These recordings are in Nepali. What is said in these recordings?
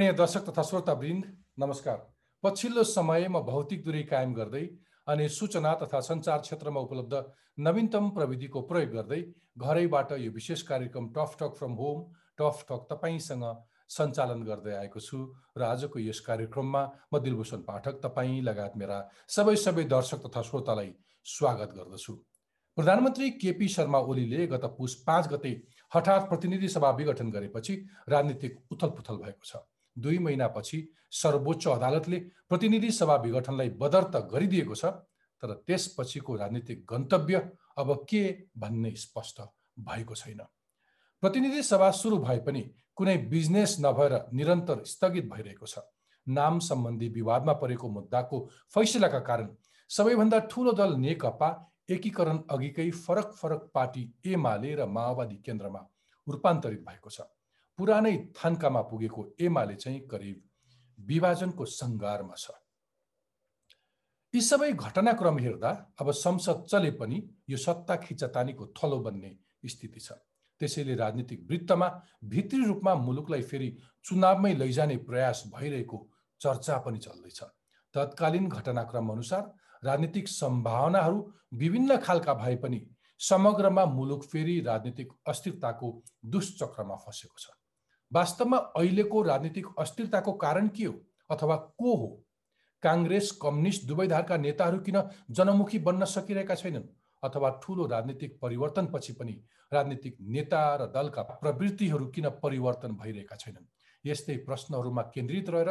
आदरणीय दर्शक तथा श्रोतावृन्द नमस्कार। पछिल्लो समयमा भौतिक दूरी कायम गर्दै अनि सूचना तथा सञ्चार क्षेत्रमा उपलब्ध नवीनतम प्रविधिको प्रयोग गर्दै घरैबाट यो विशेष कार्यक्रम tough talk from home tough talk तपाईँसँग सञ्चालन गर्दै आएको छु र आजको यस कार्यक्रममा म दिलभूषण पाठक तपाईँ लगायत मेरा सबै सबै दर्शक तथा श्रोतालाई स्वागत गर्दछु। प्रधानमन्त्री केपी शर्मा ओलीले गत पुस पाँच गते हठात प्रतिनिधि सभा विघटन गरेपछि राजनीतिक उथलपुथल भएको छ। दुई महिनापछि सर्वोच्च अदालतले प्रतिनिधि सभा विघटनलाई बदर त गरिदिएको छ तर त्यसपछिको राजनीतिक गन्तव्य अब के भन्ने स्पष्ट भएको छैन। प्रतिनिधि सभा सुरु भए पनि कुनै बिजनेस नभएर निरन्तर स्थगित भइरहेको छ। नाम सम्बन्धी विवादमा परेको मुद्दाको फैसलाका कारण सबैभन्दा ठुलो दल नेकपा एकीकरण अघिकै फरक फरक पार्टी एमाले र माओवादी केन्द्रमा रूपान्तरित भएको छ। पुरानै थान्कामा पुगेको एमाले चाहिँ करिब विभाजनको सङ्घारमा छ। यी सबै घटनाक्रम हेर्दा अब संसद चले पनि यो सत्ता खिचतानीको थलो बन्ने स्थिति छ। त्यसैले राजनीतिक वृत्तमा भित्री रूपमा मुलुकलाई फेरि चुनावमै लैजाने प्रयास भइरहेको चर्चा पनि चल्दैछ। तत्कालीन घटनाक्रम अनुसार राजनीतिक सम्भावनाहरू विभिन्न खालका भए पनि समग्रमा मुलुक फेरि राजनीतिक अस्थिरताको दुष्चक्रमा फँसेको छ। वास्तवमा अहिलेको राजनीतिक अस्थिरताको कारण के हो अथवा को हो? काङ्ग्रेस कम्युनिस्ट दुवै धारका नेताहरू किन जनमुखी बन्न सकिरहेका छैनन्? अथवा ठुलो राजनीतिक परिवर्तनपछि पनि राजनीतिक नेता र दलका प्रवृत्तिहरू किन परिवर्तन भइरहेका छैनन्? यस्तै प्रश्नहरूमा केन्द्रित रहेर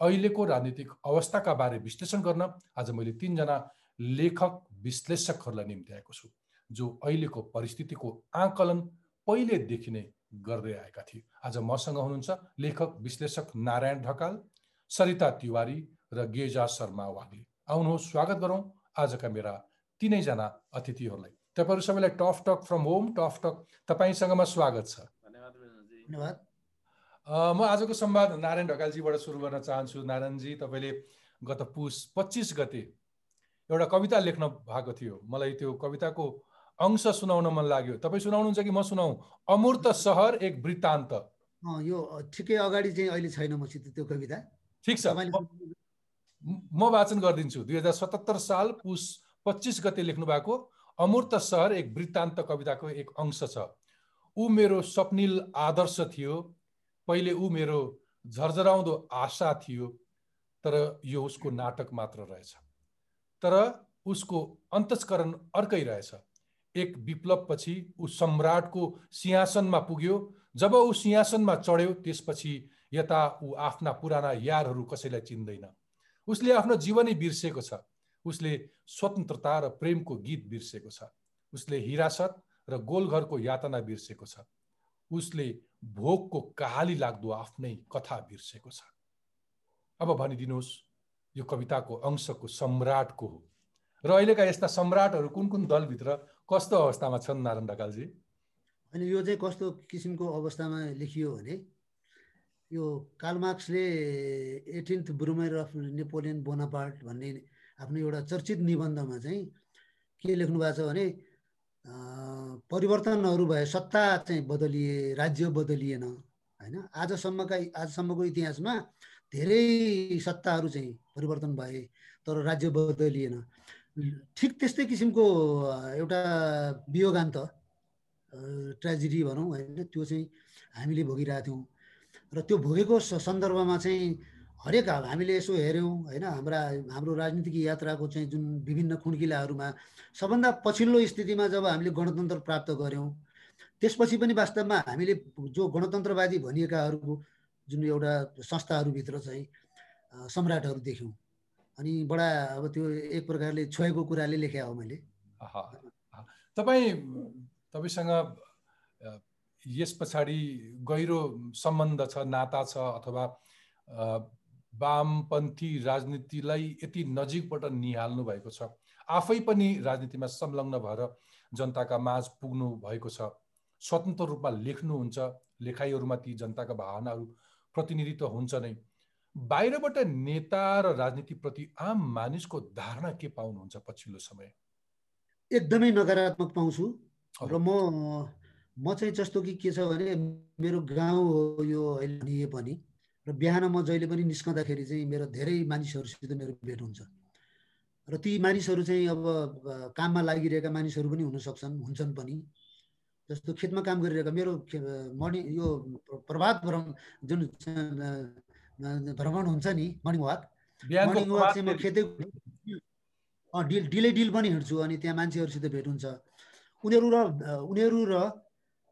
अहिलेको राजनीतिक अवस्थाका बारे विश्लेषण गर्न आज मैले तिनजना लेखक विश्लेषकहरूलाई निम्ति आएको छु जो अहिलेको परिस्थितिको आकलन पहिलेदेखि नै गर्दै आएका थिए। आज मसँग हुनुहुन्छ लेखक विश्लेषक नारायण ढकाल सरिता तिवारी र गेजा शर्मा वाग्ले। आउनुहोस् स्वागत गरौँ आजका मेरा तिनैजना अतिथिहरूलाई। तपाईँहरू सबैलाई tough talk from home tough talk तपाईँसँगमा स्वागत छ। धन्यवाद म आजको संवाद नारायण ढकालजीबाट सुरु गर्न चाहन्छु। नारायणजी तपाईँले गत पुस पच्चिस गते एउटा कविता लेख्न भएको थियो। मलाई त्यो कविताको अंश सुनाउन मन लाग्यो। तपाईँ सुनाउनुहुन्छ कि म सुनाऊ अमूर्त सहर एक वृत्तान्त। यो ठिकै अगाडि चाहिँ अहिले छैन मसित त्यो कविता। ठिक छ। म वाचन गरिदिन्छु। दुई हजार सतहत्तर साल पुस पच्चिस गते लेख्नु भएको अमूर्त सहर एक वृत्तान्त कविताको एक अंश छ। ऊ मेरो स्वप्निल आदर्श थियो। पहिले ऊ मेरो झरझराउँदो आशा थियो तर यो उसको नाटक मात्र रहेछ। तर उसको अन्तस्करण अर्कै रहेछ। एक विप्लवपछि ऊ सम्राटको सिंहासनमा पुग्यो। जब ऊ सिंहासनमा चढ्यो त्यसपछि यता ऊ आफ्ना पुराना यारहरू कसैलाई चिन्दैन। उसले आफ्नो जीवनै बिर्सेको छ। उसले स्वतन्त्रता र प्रेमको गीत बिर्सेको छ। उसले हिरासत र गोलघरको यातना बिर्सेको छ। उसले भोगको कहाली लाग्दो आफ्नै कथा बिर्सेको छ। अब भनिदिनुहोस् यो कविताको अंशको सम्राटको हो। र अहिलेका यस्ता सम्राटहरू कुन कुन दलभित्र कस्तो अवस्थामा छन् नारायण ढकालजी? अनि यो चाहिँ कस्तो किसिमको अवस्थामा लेखियो भने यो कालमार्क्सले eighteenth Brumaire of Napoleon Bonaparte भन्ने आफ्नो एउटा चर्चित निबन्धमा चाहिँ के लेख्नु भएको छ भने परिवर्तनहरू भए सत्ता चाहिँ बदलिए राज्य बदलिएन होइन? आजसम्मका आजसम्मको इतिहासमा धेरै सत्ताहरू चाहिँ परिवर्तन भए तर राज्य बदलिएन। ठिक त्यस्तै किसिमको एउटा वियोगान्त ट्रेजेडी भनौँ होइन त्यो चाहिँ हामीले भोगिरहेको थियौँ। र त्यो भोगेको सन्दर्भमा चाहिँ हरेक हामीले यसो हेऱ्यौँ होइन हाम्रा हाम्रो राजनीतिक यात्राको चाहिँ जुन विभिन्न खुड्किलाहरूमा सबभन्दा पछिल्लो स्थितिमा जब हामीले गणतन्त्र प्राप्त गऱ्यौँ त्यसपछि पनि वास्तवमा हामीले जो गणतन्त्रवादी भनिएकाहरूको जुन एउटा संस्थाहरूभित्र चाहिँ सम्राटहरू देख्यौँ। अनि बडा अब त्यो एक प्रकारले छोएको कुराले लेखे हो मैले। तपाईँ तपाईँसँग यस पछाडि गहिरो सम्बन्ध छ नाता छ अथवा वामपन्थी राजनीतिलाई यति नजिकबाट निहाल्नु भएको छ आफै पनि राजनीतिमा संलग्न भएर जनताका माझ पुग्नु भएको छ स्वतन्त्र रूपमा लेख्नुहुन्छ लेखाइहरूमा ती जनताका भावनाहरू प्रतिनिधित्व हुन्छ नै। बाहिरबाट नेता र राजनीतिप्रति आम मानिसको धारणा के पाउनुहुन्छ पछिल्लो समय? एकदमै नकारात्मक पाउँछु र म म चाहिँ जस्तो कि के छ भने मेरो गाउँ हो यो अहिले पनि र बिहान म जहिले पनि निस्कँदाखेरि चाहिँ मेरो धेरै मानिसहरूसित मेरो भेट हुन्छ र ती मानिसहरू चाहिँ अब काममा लागिरहेका मानिसहरू पनि हुन सक्छन् हुन्छन् पनि। जस्तो खेतमा काम गरिरहेका मेरो मर्निङ यो प्रभात जुन भ्रमण हुन्छ नि मर्निङ वाक मर्निङ वाक चाहिँ म खेतै डिल डिलै डिल पनि हिँड्छु अनि त्यहाँ मान्छेहरूसित भेट हुन्छ उनीहरू र उनीहरू र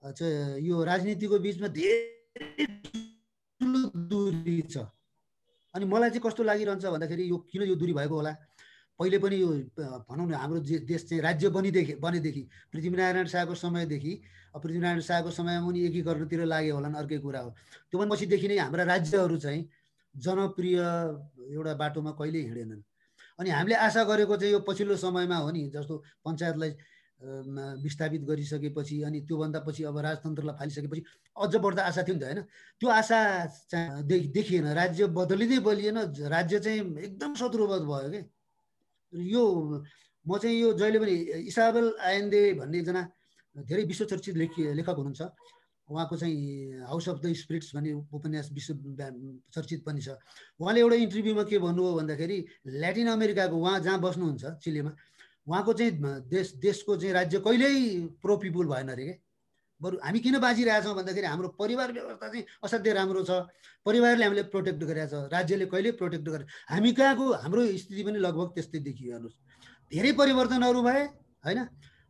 चाहिँ यो राजनीतिको बिचमा धेरै ठुलो दुरी छ। अनि मलाई चाहिँ कस्तो लागिरहन्छ भन्दाखेरि यो किन यो दुरी भएको होला? पहिले पनि यो भनौँ न हाम्रो देश चाहिँ राज्य बनिदेखि बनेदेखि पृथ्वीनारायण शाहको समयदेखि पृथ्वीनारायण शाहको समयमा पनि एकीकरणतिर लाग्यो होला अर्कै कुरा हो। त्यो पनि पछिदेखि नै हाम्रा राज्यहरू चाहिँ जनप्रिय एउटा बाटोमा कहिल्यै हिँडेनन्। अनि हामीले आशा गरेको चाहिँ यो पछिल्लो समयमा हो नि जस्तो पञ्चायतलाई विस्थापित गरिसकेपछि अनि त्योभन्दा पछि अब राजतन्त्रलाई फालिसकेपछि अझ बढ्दा आशा थियो नि त होइन? त्यो आशा देखिएन। राज्य बदलिँदै बलिएन राज्य चाहिँ एकदम शत्रुवध भयो कि? यो म चाहिँ यो जहिले पनि इसाबेल आयन्दे भन्ने एकजना धेरै विश्वचर्चित लेखी लेखक हुनुहुन्छ। उहाँको चाहिँ हाउस अफ द स्पिरिट्स भन्ने उपन्यास विश्व चर्चित पनि छ। उहाँले एउटा इन्टरभ्यूमा के भन्नुभयो भन्दाखेरि ल्याटिन अमेरिकाको उहाँ जहाँ बस्नुहुन्छ चिलेमा उहाँको चाहिँ देश देशको चाहिँ राज्य कहिल्यै प्रो पिपुल भएन अरे क्या बरु हामी किन बाजिरहेछौँ भन्दाखेरि हाम्रो परिवार व्यवस्था चाहिँ असाध्यै राम्रो छ। परिवारले हामीले प्रोटेक्ट गरेका छ राज्यले कहिले प्रोटेक्ट गरे हामी कहाँको हाम्रो स्थिति पनि लगभग त्यस्तै देखियो हेर्नुहोस्। धेरै परिवर्तनहरू भए होइन?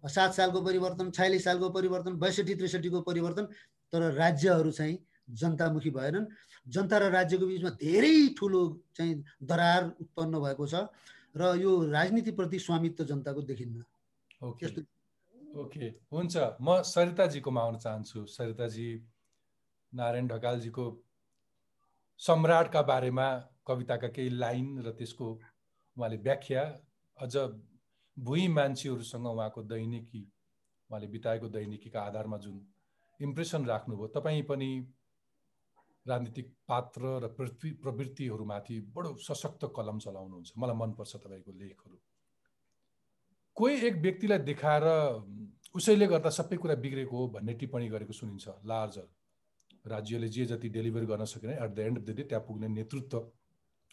सात सालको परिवर्तन छयालिस सालको परिवर्तन बैसठी त्रिसठीको परिवर्तन तर राज्यहरू चाहिँ जनतामुखी भएनन्। जनता र राज्यको बिचमा धेरै ठुलो चाहिँ दरार उत्पन्न भएको छ र यो राजनीतिप्रति स्वामित्व जनताको देखिन्न। ओके। ओके। हुन्छ। म सरिताजीकोमा आउन चाहन्छु। सरिताजी नारायण ढकालजीको सम्राटका बारेमा कविताका केही लाइन र त्यसको उहाँले व्याख्या अझ भुइँ मान्छेहरूसँग उहाँको दैनिकी उहाँले बिताएको दैनिकीका आधारमा जुन इम्प्रेसन राख्नुभयो तपाईँ पनि राजनीतिक पात्र र पृथ्वी प्रवृत्तिहरूमाथि बडो सशक्त कलम चलाउनुहुन्छ। मलाई मनपर्छ तपाईँको लेखहरू। कोही एक व्यक्तिलाई देखाएर उसैले गर्दा सबै कुरा बिग्रेको हो भन्ने टिप्पणी गरेको सुनिन्छ लार्जर राज्यले जे जति डेलिभर गर्न सकेन at the end of the day त्यहाँ पुग्ने नेतृत्व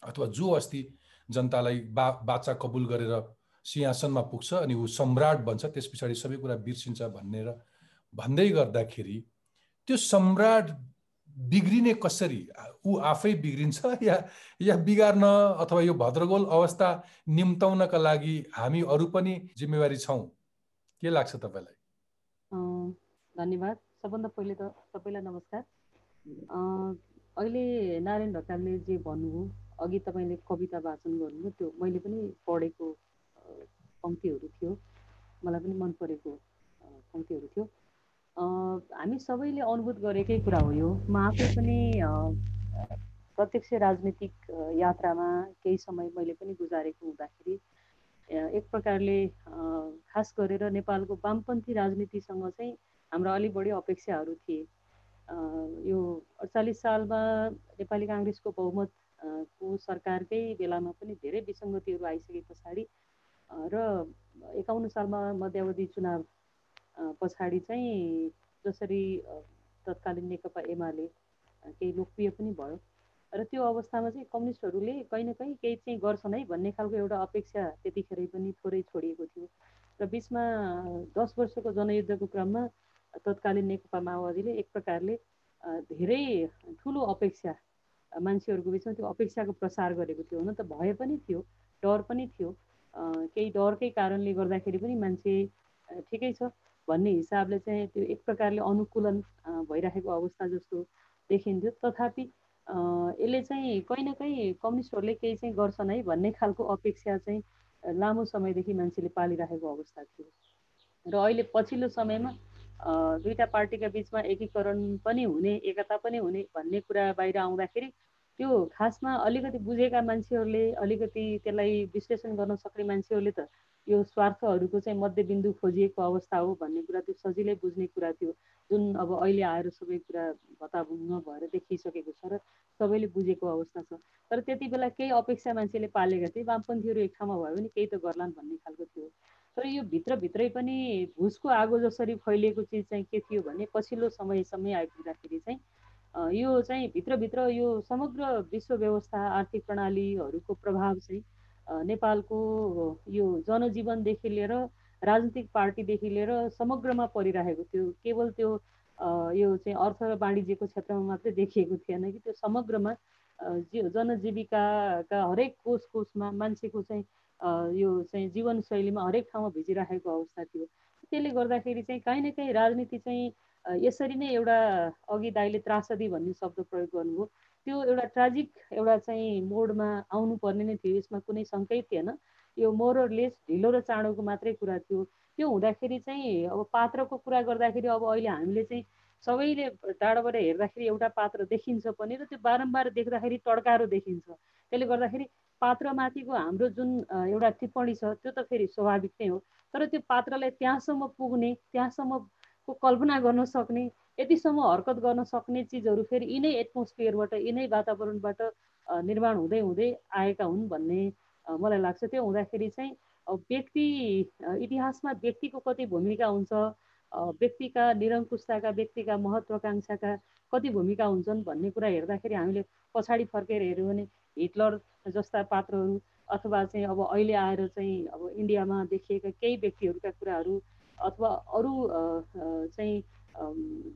अथवा जो अस्ति जनतालाई बा बाचा कबुल गरेर सिंहासनमा पुग्छ अनि ऊ सम्राट बन्छ। त्यस पछाडि सबै कुरा बिर्सिन्छ भनेर भन्दै गर्दाखेरि त्यो सम्राट बिग्रिने कसरी? ऊ आफै बिग्रिन्छ या या बिगार्न अथवा यो भद्रगोल अवस्था निम्ताउनका लागि हामी अरू पनि जिम्मेवारी छौँ? के लाग्छ तपाईँलाई? धन्यवाद। सबभन्दा पहिले त सबैलाई नमस्कार। अहिले नारायण ढकालले जे भन्नुभयो अघि तपाईँले कविता वाचन गर्नुभयो त्यो मैले पनि पढेको पङ्क्तिहरू थियो। मलाई पनि मन परेको पङ्क्तिहरू थियो। हामी सबैले अनुभूत गरेकै कुरा हो यो। म आफै पनि प्रत्यक्ष राजनीतिक यात्रामा केही समय मैले पनि गुजारेको हुँदाखेरि एक प्रकारले खास गरेर नेपालको वामपन्थी राजनीतिसँग चाहिँ हाम्रो अलिक बढी अपेक्षाहरू थिए। यो अडचालिस सालमा नेपाली काङ्ग्रेसको बहुमत को सरकारकै बेलामा पनि धेरै विसङ्गतिहरू आइसके पछाडि र एकाउन्न सालमा मध्यावधि चुनाव पछाडि चाहिँ जसरी तत्कालीन नेकपा एमाले केही लोकप्रिय पनि भयो। र त्यो अवस्थामा चाहिँ कम्युनिस्टहरूले कहीँ न कहीँ केही चाहिँ गर्छन् है भन्ने खालको एउटा अपेक्षा त्यतिखेरै पनि थोरै छोडिएको थियो। र बिचमा दस वर्षको जनयुद्धको क्रममा तत्कालीन नेकपा माओवादीले एक प्रकारले धेरै ठुलो अपेक्षा मान्छेहरूको बिचमा त्यो अपेक्षाको प्रसार गरेको थियो हुन त भए पनि थियो डर पनि थियो। केही डरकै कारणले गर्दाखेरि पनि मान्छे ठिकै छ भन्ने हिसाबले चाहिँ त्यो एक प्रकारले अनुकूलन भइराखेको अवस्था जस्तो देखिन्थ्यो। तथापि यसले चाहिँ कहीँ न कहीँ कम्युनिस्टहरूले केही चाहिँ गर्छन् है भन्ने खालको अपेक्षा चाहिँ लामो समयदेखि मान्छेले पालिराखेको अवस्था थियो। र अहिले पछिल्लो समयमा दुईवटा पार्टीका बिचमा एकीकरण पनि हुने एकता पनि हुने भन्ने कुरा बाहिर आउँदाखेरि त्यो खासमा अलिकति बुझेका मान्छेहरूले अलिकति त्यसलाई विश्लेषण गर्न सक्ने मान्छेहरूले त यो स्वार्थहरूको चाहिँ मध्यबिन्दु खोजिएको अवस्था हो भन्ने कुरा त्यो सजिलै बुझ्ने कुरा थियो। जुन अब अहिले आएर सबै कुरा भत्ताभुङ्ग भएर देखिसकेको छ र सबैले बुझेको अवस्था छ। तर त्यति बेला केही अपेक्षा मान्छेले पालेका थिए वामपन्थीहरू एक ठाउँमा भयो भने केही त गर्लान् भन्ने खालको थियो। तर यो भित्रभित्रै पनि भुसको आगो जसरी फैलिएको चिज चाहिँ के थियो भने पछिल्लो समय समय आइपुग्दाखेरि चाहिँ यो चाहिँ भित्रभित्र यो समग्र विश्व व्यवस्था आर्थिक प्रणालीहरूको प्रभाव चाहिँ नेपालको यो जनजीवनदेखि लिएर राजनीतिक पार्टीदेखि लिएर समग्रमा परिरहेको थियो। केवल त्यो यो चाहिँ अर्थ र वाणिज्यको क्षेत्रमा मात्रै देखिएको थिएन कि त्यो समग्रमा जनजीविकाका हरेक कोष कोषमा मान्छेको चाहिँ यो चाहिँ जीवनशैलीमा हरेक ठाउँमा भिजिराखेको अवस्था थियो। त्यसले गर्दाखेरि चाहिँ काहीँ न काहीँ राजनीति चाहिँ यसरी नै एउटा अघि दाइले त्रासदी भन्ने शब्द प्रयोग गर्नुभयो। त्यो एउटा ट्राजिक एउटा चाहिँ मोडमा आउनुपर्ने नै थियो। यसमा कुनै सङ्कै थिएन। यो मोरलेस ढिलो र चाँडोको मात्रै कुरा थियो। त्यो हुँदाखेरि चाहिँ अब पात्रको कुरा गर्दाखेरि अब अहिले हामीले चाहिँ सबैले टाढोबाट हेर्दाखेरि एउटा पात्र देखिन्छ पनि र त्यो बारम्बार देख्दाखेरि टड्कारो देखिन्छ। त्यसले गर्दाखेरि पात्रमाथिको हाम्रो जुन एउटा टिप्पणी छ त्यो त फेरि स्वाभाविक नै हो। तर त्यो पात्रलाई त्यहाँसम्म पुग्ने त्यहाँसम्मको कल्पना गर्न सक्ने यतिसम्म हरकत गर्न सक्ने चिजहरू फेरि यिनै एटमोस्फियरबाट यिनै वातावरणबाट निर्माण हुँदै हुँदै आएका हुन् भन्ने मलाई लाग्छ। त्यो हुँदाखेरि चाहिँ व्यक्ति इतिहासमा व्यक्तिको कति भूमिका हुन्छ व्यक्तिका निरङ्कुशताका व्यक्तिका महत्त्वकाङ्क्षाका कति भूमिका हुन्छन् भन्ने कुरा हेर्दाखेरि हामीले पछाडि फर्केर हेऱ्यौँ भने हिटलर जस्ता पात्रहरू अथवा चाहिँ अब अहिले आएर चाहिँ अब इन्डियामा देखिएका केही व्यक्तिहरूका कुराहरू अथवा अरू चाहिँ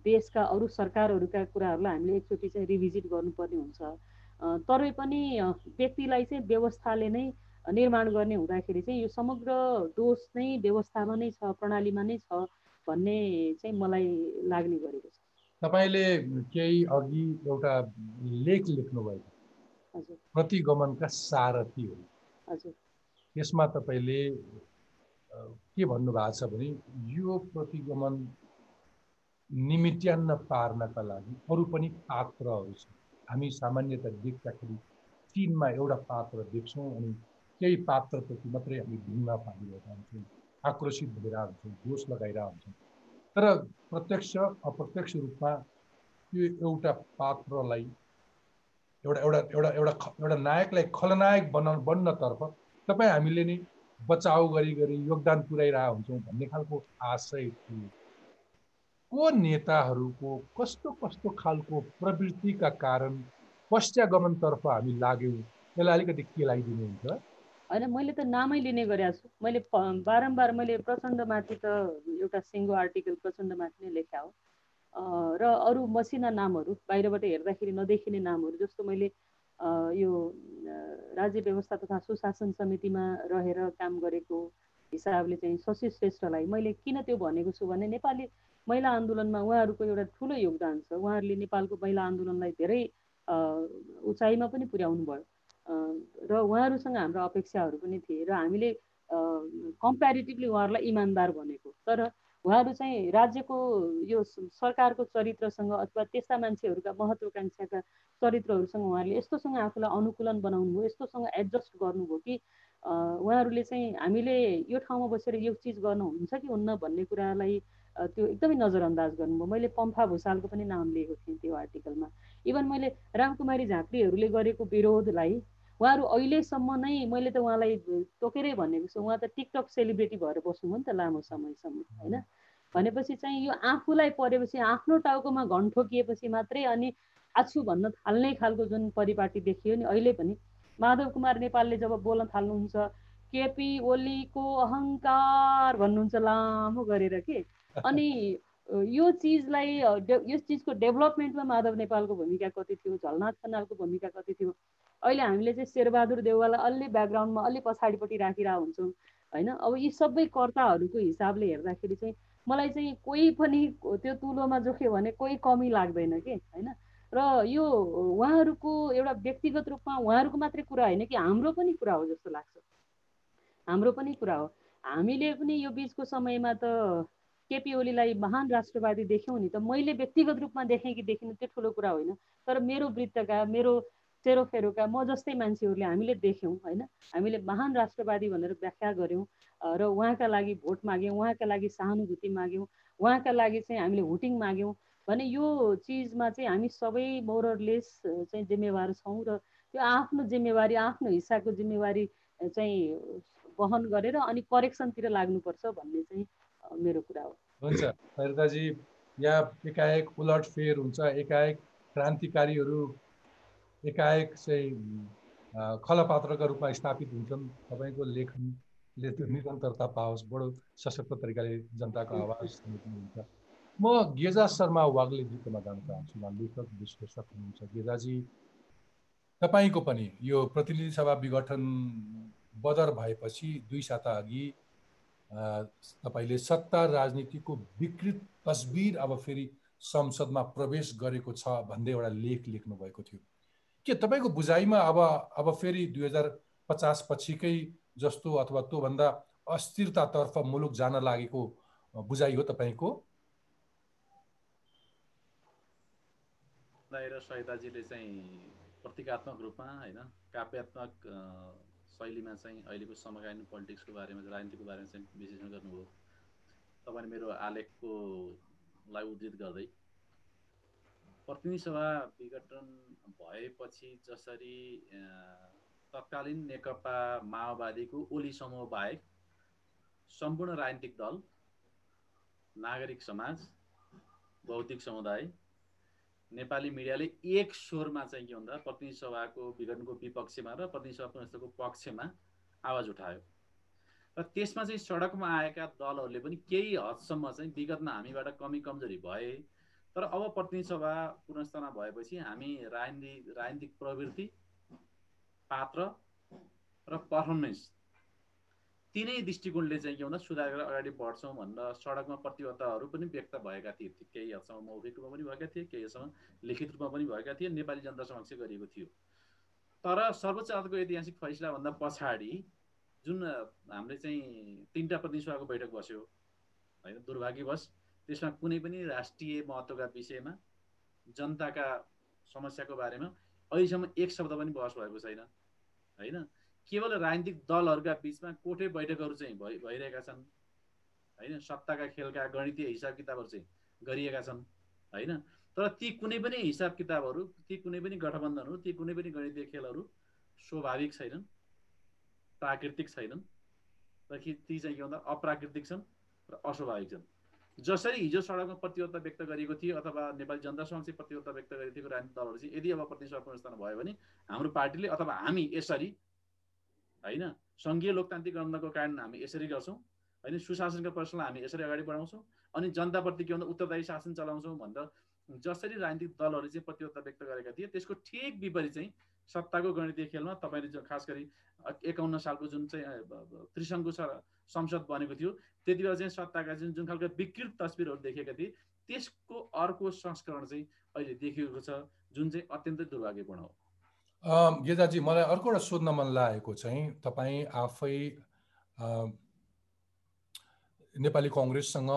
देशका अरू सरकारहरूका कुराहरूलाई हामीले एकचोटि चाहिँ रिभिजिट गर्नुपर्ने हुन्छ। तरै पनि व्यक्तिलाई चाहिँ व्यवस्थाले नै निर्माण गर्ने हुँदाखेरि चाहिँ यो समग्र दोष नै व्यवस्थामा नै छ प्रणालीमा नै छ भन्ने चाहिँ मलाई लाग्ने गरेको छ। तपाईँले केही अघि एउटा लेख लेख्नुभयो। प्रतिगमनका सारथी हो। हजुर। यसमा तपाईँले के भन्नुभएको छ भने यो प्रतिगमन निमित्यान्न पार्नका लागि अरू पनि पात्रहरू छन् हामी सामान्यत देख्दाखेरि चिनमा एउटा पात्र देख्छौँ अनि केही पात्रप्रति मात्रै हामी ढुङ्गा पारिरहेका हुन्छौँ आक्रोशित भएर हुन्छौँ दोष लगाइरहेको हुन्छौँ। तर प्रत्यक्ष अप्रत्यक्ष रूपमा त्यो एउटा पात्रलाई एउटा एउटा एउटा एउटा एउटा नायकलाई खलनायक बना बन्नतर्फ तपाईँ हामीले नि बचाउ गरी गरी योगदान पुर्याइरहेको हुन्छौँ भन्ने खालको आशय थियो। को नेताहरूको कस्तो कस्तो खालको प्रवृत्तिका कारण पश्चागमनतर्फ हामी लाग्यौँ त्यसलाई अलिकति केलाइदिनुहुन्छ होइन मैले त नामै लिने गरेको छु। मैले बारम्बार मैले प्रचण्डमाथि त एउटा सिङ्गो आर्टिकल प्रचण्डमाथि नै लेखा हो। र अरू मसिना नामहरू बाहिरबाट हेर्दाखेरि नदेखिने नामहरू जस्तो मैले यो राज्य व्यवस्था तथा सुशासन समितिमा रहेर काम गरेको हिसाबले चाहिँ शशि श्रेष्ठलाई मैले किन त्यो भनेको छु भने नेपाली महिला आन्दोलनमा उहाँहरूको एउटा ठुलो योगदान छ। उहाँहरूले नेपालको महिला आन्दोलनलाई धेरै उचाइमा पनि पुर्याउनु भयो। र उहाँहरूसँग हाम्रो अपेक्षाहरू पनि थिए र हामीले कम्पेरिटिभली उहाँहरूलाई इमान्दार भनेको। तर उहाँहरू चाहिँ राज्यको यो सरकारको चरित्रसँग अथवा त्यस्ता मान्छेहरूका महत्त्वकाङ्क्षाका चरित्रहरूसँग उहाँहरूले यस्तोसँग आफूलाई अनुकूलन बनाउनु भयो यस्तोसँग एडजस्ट गर्नुभयो कि उहाँहरूले चाहिँ हामीले यो ठाउँमा बसेर यो चिज गर्नुहुन्छ कि हुन्न भन्ने कुरालाई त्यो एकदमै नजरअन्दाज गर्नुभयो। मैले पम्फा भूषालको पनि नाम लिएको थिएँ त्यो आर्टिकलमा। इभन मैले रामकुमारी झाँक्रीहरूले गरेको विरोधलाई उहाँहरू अहिलेसम्म नै मैले त उहाँलाई तोकेरै भनेको छु। उहाँ त टिकटक सेलिब्रेटी भएर बस्नुभयो नि त लामो समयसम्म होइन? भनेपछि चाहिँ यो आफूलाई परेपछि आफ्नो टाउकोमा घन ठोकिएपछि मात्रै अनि आछु भन्न थाल्ने खालको जुन परिपाटी देखियो नि अहिले पनि माधव कुमार नेपालले जब बोल्न थाल्नुहुन्छ केपी ओलीको अहङ्कार भन्नुहुन्छ लामो गरेर के? अनि यो चिजलाई यस चिजको डेभलपमेन्टमा माधव नेपालको भूमिका कति थियो झलनाथ खनालको भूमिका कति थियो? अहिले हामीले चाहिँ शेरबहादुर देउवालाई अलि ब्याकग्राउन्डमा अलि पछाडिपट्टि राखिरहेको हुन्छौँ होइन? अब यी सबै कर्ताहरूको हिसाबले हेर्दाखेरि चाहिँ मलाई चाहिँ कोही पनि त्यो तुलोमा जोख्यो भने कोही कमी लाग्दैन कि होइन? र यो उहाँहरूको एउटा व्यक्तिगत रूपमा उहाँहरूको मात्रै कुरा होइन कि हाम्रो पनि कुरा हो जस्तो लाग्छ। हाम्रो पनि कुरा हो। हामीले पनि यो बिचको समयमा त केपी ओलीलाई महान राष्ट्रवादी देख्यौँ नि त मैले व्यक्तिगत रूपमा देखेँ कि देखिनँ त्यो ठुलो कुरा होइन। तर मेरो वृत्तका मेरो सेरोफेरोका म जस्तै मान्छेहरूले हामीले देख्यौँ होइन? हामीले महान राष्ट्रवादी भनेर व्याख्या गऱ्यौँ र उहाँका लागि भोट माग्यौँ उहाँका लागि सहानुभूति माग्यौँ उहाँका लागि चाहिँ हामीले हुटिङ माग्यौँ भने यो चिजमा चाहिँ हामी सबै मोरलेस चाहिँ जिम्मेवार छौँ र त्यो आफ्नो जिम्मेवारी आफ्नो हिस्साको जिम्मेवारी चाहिँ वहन गरेर अनि करेक्सनतिर लाग्नुपर्छ भन्ने चाहिँ मेरो कुरा हो। हुन्छ सरिताजी यहाँ एकाएक उलट फेर हुन्छ एकाएक क्रान्तिकारीहरू एकाएक चाहिँ खलपात्रका रूपमा स्थापित हुन्छन्। तपाईँको लेखनले त्यो निरन्तरता पाओस् बडो सशक्त तरिकाले जनताको आवाज हुन्छ। म गेजा शर्मा वाग्लेजीकोमा जान चाहन्छु। उहाँ लेखक विश्लेषक हुनुहुन्छ। गेजाजी तपाईँको पनि यो प्रतिनिधि सभा विघटन बदर भएपछि दुई साता अघि तपाईँले सत्ता राजनीतिको विकृत तस्बिर अब फेरि संसदमा प्रवेश गरेको छ भन्दै एउटा लेख लेख्नु भएको थियो। के तपाईँको बुझाइमा अब अब फेरि दुई हजार पचास पछिकै जस्तो अथवा त्योभन्दा अस्थिरतातर्फ मुलुक जान लागेको बुझाइ हो तपाईँको? र सहिताजीले चाहिँ प्रतीकात्मक रूपमा होइन काव्यात्मक शैलीमा चाहिँ अहिलेको समकालीन पोलिटिक्सको बारेमा राजनीतिको बारेमा चाहिँ विश्लेषण गर्नुभयो। तपाईँले मेरो आलेखको लाई उद्धित गर्दै प्रतिनिधि सभा विघटन भएपछि जसरी तत्कालीन नेकपा माओवादीको ओली समूह बाहेक सम्पूर्ण राजनीतिक दल नागरिक समाज बौद्धिक समुदाय नेपाली मिडियाले एक स्वरमा चाहिँ के भन्दा प्रतिनिधि सभाको विघटनको विपक्षमा र प्रतिनिधि सभा पुनस्थको पक्षमा आवाज उठायो। र त्यसमा चाहिँ सडकमा आएका दलहरूले पनि केही हदसम्म चाहिँ विगतमा हामीबाट कमी कमजोरी भए तर अब प्रतिनिधि सभा पुनस्थमा भएपछि हामी राजनीति राजनीतिक प्रवृत्ति पात्र र पर्फर्मेन्स तिनै दृष्टिकोणले चाहिँ के भन्दा सुधार गरेर अगाडि बढ्छौँ भनेर सडकमा प्रतिबद्धहरू पनि व्यक्त भएका थिए। केही हदसम्म मौखिक रूपमा पनि भएका थिए केही हदसम्म लिखित रूपमा पनि भएका थिए नेपाली जनता समक्ष गरिएको थियो। तर सर्वोच्च अदालतको ऐतिहासिक फैसलाभन्दा पछाडि जुन हामीले चाहिँ तिनवटा प्रतिनिधिसभाको बैठक बस्यो होइन दुर्भाग्यवश त्यसमा कुनै पनि राष्ट्रिय महत्त्वका विषयमा जनताका समस्याको बारेमा अहिलेसम्म एक शब्द पनि बहस भएको छैन होइन? केवल राजनीतिक दलहरूका बिचमा कोठे बैठकहरू चाहिँ भइ भइरहेका छन् होइन? सत्ताका खेलका गणितीय हिसाब किताबहरू चाहिँ गरिएका छन् होइन? तर ती कुनै पनि हिसाब किताबहरू ती कुनै पनि गठबन्धनहरू ती कुनै पनि गणितीय खेलहरू स्वाभाविक छैनन् प्राकृतिक छैनन् र ती चाहिँ के भन्दा अप्राकृतिक छन् र अस्वाभाविक छन्। जसरी हिजो सडकमा प्रतिबद्धता व्यक्त गरिएको थियो अथवा नेपाली जनता समक्ष प्रतिबद्धता व्यक्त गरेको थियो राजनीतिक दलहरू चाहिँ यदि अब प्रतिनिधि पुनस्थान भयो भने हाम्रो पार्टीले अथवा हामी यसरी होइन सङ्घीय लोकतान्त्रिक गणनाको कारण हामी यसरी गर्छौँ होइन सुशासनका प्रश्नलाई हामी यसरी अगाडि बढाउँछौँ अनि जनताप्रति के भन्दा उत्तरदायी शासन चलाउँछौँ भनेर जसरी राजनीतिक दलहरू चाहिँ प्रतिबद्धता व्यक्त गरेका थिए त्यसको ठिक विपरीत चाहिँ सत्ताको गणितीय खेलमा तपाईँले खास गरी एकाउन्न सालको जुन चाहिँ त्रिसङ्घको संसद बनेको थियो त्यति बेला चाहिँ सत्ताका जुन जुन खालको विकृत तस्विरहरू देखेका थिए त्यसको अर्को संस्करण चाहिँ अहिले देखिएको छ जुन चाहिँ अत्यन्तै दुर्भाग्यपूर्ण हो। गेजाजी मलाई अर्को एउटा सोध्न मन लागेको चाहिँ तपाईँ आफै नेपाली कङ्ग्रेससँग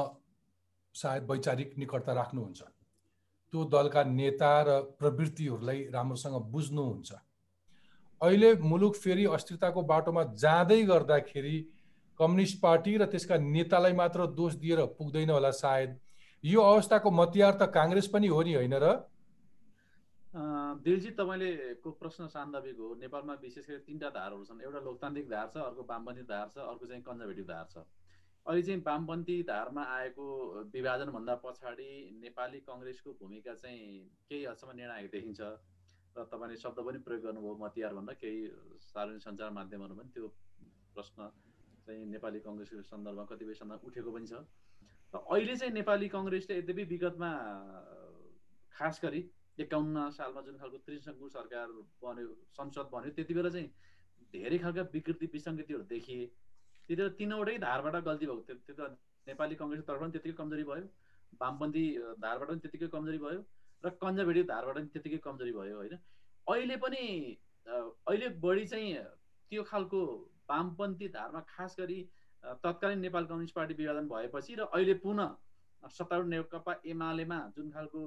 सायद वैचारिक निकटता राख्नुहुन्छ। त्यो दलका नेता र प्रवृत्तिहरूलाई राम्रोसँग बुझ्नुहुन्छ। अहिले मुलुक फेरि अस्थिरताको बाटोमा जाँदै गर्दाखेरि कम्युनिस्ट पार्टी र त्यसका नेतालाई मात्र दोष दिएर पुग्दैन होला सायद। यो अवस्थाको मतियार त काङ्ग्रेस पनि हो नि होइन र? दिलजी तपाईँले को प्रश्न सान्दर्भिक हो? नेपालमा विशेष गरी तिनवटा धारहरू छन्। एउटा लोकतान्त्रिक धार छ अर्को वामपन्थी धार छ अर्को चाहिँ कन्जर्भेटिभ धार छ। अहिले चाहिँ वामपन्थी धारमा आएको विभाजनभन्दा पछाडि नेपाली कङ्ग्रेसको भूमिका चाहिँ केही हदसम्म निर्णायक देखिन्छ। र तपाईँले शब्द पनि प्रयोग गर्नुभयो मतियार भनेर केही सार्वजनिक सञ्चार माध्यमहरू पनि त्यो प्रश्न चाहिँ नेपाली कङ्ग्रेसको सन्दर्भमा कतिपय सन्दर्भ उठेको पनि छ। र अहिले चाहिँ नेपाली कङ्ग्रेसले यद्यपि विगतमा खास गरी एकाउन्न सालमा जुन खालको त्रिसङ्घु सरकार बन्यो संसद बन्यो त्यति बेला चाहिँ धेरै खालका विकृति विसङ्गतिहरू देखिए। बेला तिनवटै धारबाट गल्ती भएको थियो। त्यो त नेपाली कङ्ग्रेसको तर्फबाट पनि त्यतिकै कमजोरी भयो। वामपन्थी धारबाट पनि त्यतिकै कमजोरी भयो र कन्जर्भेटिभ धारबाट पनि त्यतिकै कमजोरी भयो होइन? अहिले पनि अहिले बढी चाहिँ त्यो खालको वामपन्थी धारमा खास गरी तत्कालीन नेपाल कम्युनिस्ट पार्टी विभाजन भएपछि र अहिले पुनः सत्तारूढ नेकपा एमालेमा जुन खालको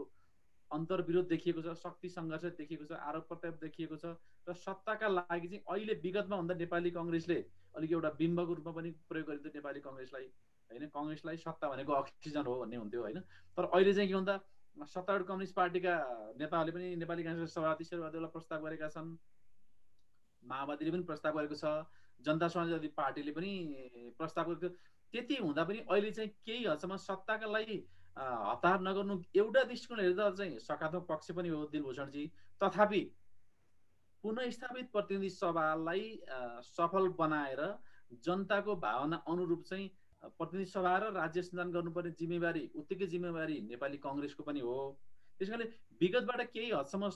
अन्तर्विरोध देखिएको छ शक्ति सङ्घर्ष देखिएको छ आरोप प्रत्यारोप देखिएको छ र सत्ताका लागि चाहिँ अहिले विगतमा भन्दा नेपाली कङ्ग्रेसले अलिक एउटा बिम्बको रूपमा पनि प्रयोग गरिन्थ्यो नेपाली कङ्ग्रेसलाई होइन? कङ्ग्रेसलाई सत्ता भनेको अक्सिजन हो भन्ने हुन्थ्यो होइन? तर अहिले चाहिँ के भन्दा सत्तारूढ कम्युनिस्ट पार्टीका नेताहरूले पनि नेपाली काङ्ग्रेस सभापति शेरबहादुरलाई प्रस्ताव गरेका छन् माओवादीले पनि प्रस्ताव गरेको छ जनता समाजवादी पार्टीले पनि प्रस्ताव गरेको त्यति हुँदा पनि अहिले चाहिँ केही हदसम्म सत्ताका लागि हतार नगर्नु एउटा दृष्टिकोण हेर्दा चाहिँ सकारात्मक पक्ष पनि हो दिलभूषणजी। तथापि पुनस्थापित प्रतिनिधि सभालाई सफल बनाएर जनताको भावना अनुरूप चाहिँ प्रतिनिधि सभा र राज्य सञ्चालन गर्नुपर्ने जिम्मेवारी उत्तिकै जिम्मेवारी नेपाली कङ्ग्रेसको पनि हो। त्यस कारणले विगतबाट केही हदसम्म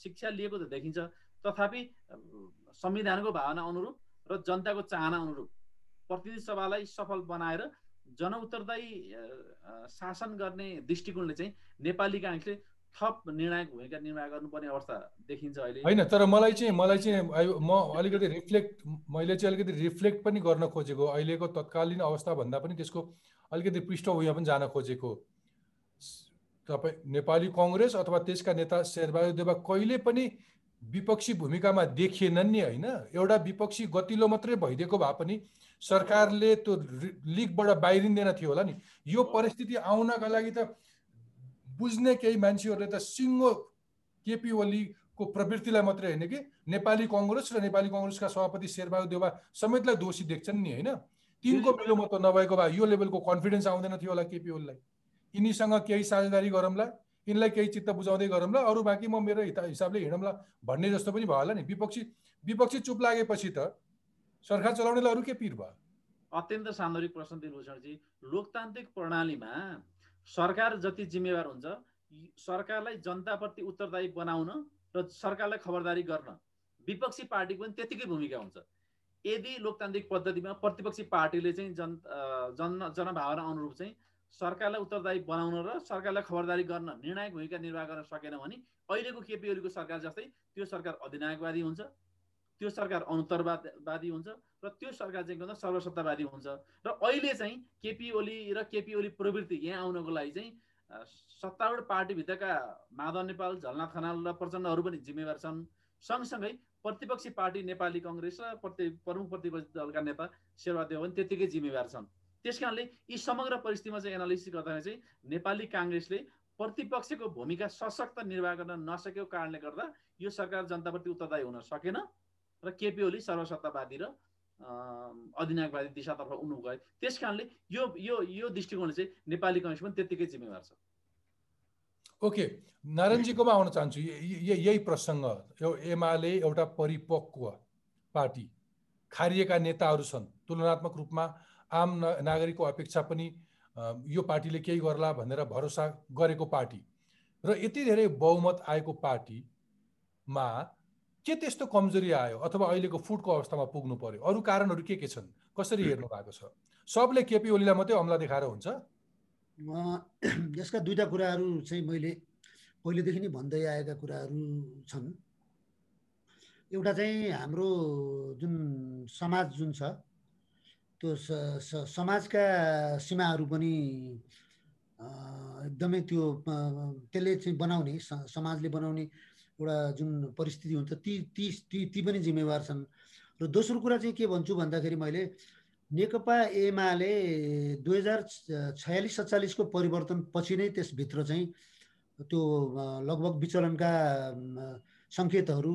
शिक्षा लिएको त देखिन्छ। तथापि संविधानको भावना अनुरूप र जनताको चाहना अनुरूप प्रतिनिधि सभालाई सफल बनाएर जनउत्तरदायी शासन गर्ने दृष्टिकोणले चाहिँ नेपाली काङ्ग्रेसले थप निर्णायक भूमिका निर्वाह गर्नुपर्ने अवस्था देखिन्छ अहिले। होइन तर मलाई चाहिँ मलाई चाहिँ म अलिकति रिफ्लेक्ट मैले चाहिँ अलिकति रिफ्लेक्ट पनि गर्न खोजेको अहिलेको तत्कालीन अवस्था भन्दा पनि त्यसको अलिकति पृष्ठभूमिमा पनि जान खोजेको। तपाईँ नेपाली कङ्ग्रेस अथवा त्यसका नेता शेरबहादुर देवा कहिले पनि विपक्षी भूमिकामा देखिएनन् नि होइन? एउटा विपक्षी गतिलो मात्रै भइदिएको भए पनि सरकारले त्यो लिगबाट बाहिरिँदैन थियो होला नि। यो परिस्थिति आउनका लागि त बुझ्ने केही मान्छेहरूले त सिङ्गो केपी ओलीको प्रवृत्तिलाई मात्रै होइन कि? नेपाली कङ्ग्रेस र नेपाली कङ्ग्रेसका सभापति शेरबहादुर देवा समेतलाई दोषी देख्छन् नि होइन? तिनको मिलोमतो नभएको भए यो लेभलको कन्फिडेन्स आउँदैन थियो होला केपी ओलीलाई। यिनीसँग केही साझेदारी गरौँला यिनलाई केही चित्त बुझाउँदै गरौँला अरू बाँकी म मेरो हिता- हिसाबले हिँडौँला भन्ने जस्तो पनि भयो होला नि। विपक्षी विपक्षी चुप लागेपछि त सरकार चलाउनेलाई अरू के पिर भयो? अत्यन्त सान्दर्भिक प्रश्न दिनुभूषणजी लोकतान्त्रिक प्रणालीमा सरकार जति जिम्मेवार हुन्छ सरकारलाई जनताप्रति उत्तरदायी बनाउन र सरकारलाई खबरदारी गर्न विपक्षी पार्टीको पनि त्यतिकै भूमिका हुन्छ। यदि लोकतान्त्रिक पद्धतिमा प्रतिपक्षी पार्टीले चाहिँ जन जन जनभावना अनुरूप चाहिँ सरकारलाई उत्तरदायी बनाउन र सरकारलाई खबरदारी गर्न निर्णायक भूमिका निर्वाह गर्न सकेन भने अहिलेको केपी ओलीको सरकार जस्तै त्यो सरकार अधिनायकवादी हुन्छ। त्यो सरकार अनुत्तरवादी हुन्छ र त्यो सरकार चाहिँ के भन्छ सर्वसत्तावादी हुन्छ। र अहिले चाहिँ केपी ओली र केपी ओली प्रवृत्ति यहाँ आउनको लागि चाहिँ सत्तारूढ पार्टीभित्रका माधव नेपाल झलनाथ खनाल र प्रचण्डहरू पनि जिम्मेवार छन्। सँगसँगै प्रतिपक्षी पार्टी नेपाली कङ्ग्रेस र प्रति प्रमुख प्रतिपक्षी दलका नेता शेरबहादेव पनि त्यत्तिकै जिम्मेवार छन्। त्यस कारणले यी समग्र परिस्थितिमा चाहिँ एनालिसिस गर्दाखेरि चाहिँ नेपाली काङ्ग्रेसले प्रतिपक्षको भूमिका सशक्त निर्वाह गर्न नसकेको कारणले गर्दा यो सरकार जनताप्रति उत्तरदायी हुन सकेन। र केपी ओली सर्वसत्तावादी र अधिनायकवादी दिशातर्फ उन्नु गए त्यस कारणले यो यो यो दृष्टिकोणले चाहिँ नेपाली कङ्ग्रेस पनि त्यत्तिकै जिम्मेवार छ। ओके। नारायणजीकोमा आउन चाहन्छु। यही प्रसङ्ग। यो एमाले एउटा परिपक्व पार्टी खारिएका नेताहरू छन्। तुलनात्मक रूपमा आम नागरिकको अपेक्षा पनि यो पार्टीले केही गर्ला भनेर भरोसा गरेको पार्टी। र यति धेरै बहुमत आएको पार्टीमा के त्यस्तो कमजोरी आयो अथवा अहिलेको फुडको अवस्थामा पुग्नु पर्यो? अरू कारणहरू के के छन्? कसरी हेर्नु भएको छ? सबले केपी ओलीलाई मात्रै अमला देखाएर हुन्छ? यसका दुईवटा कुराहरू चाहिँ मैले पहिलेदेखि नै भन्दै आएका कुराहरू छन्। एउटा चाहिँ हाम्रो जुन समाज जुन छ त्यो समाजका सीमाहरू पनि एकदमै त्यो त्यसले चाहिँ बनाउने समाजले बनाउने एउटा जुन परिस्थिति हुन्छ ती ती ती ती पनि जिम्मेवार छन्। र दोस्रो कुरा चाहिँ के भन्छु भन्दाखेरि मैले नेकपा एमाले दुई हजार छयालिस सत्तालिसको परिवर्तन पछि नै त्यसभित्र चाहिँ त्यो लगभग विचलनका सङ्केतहरू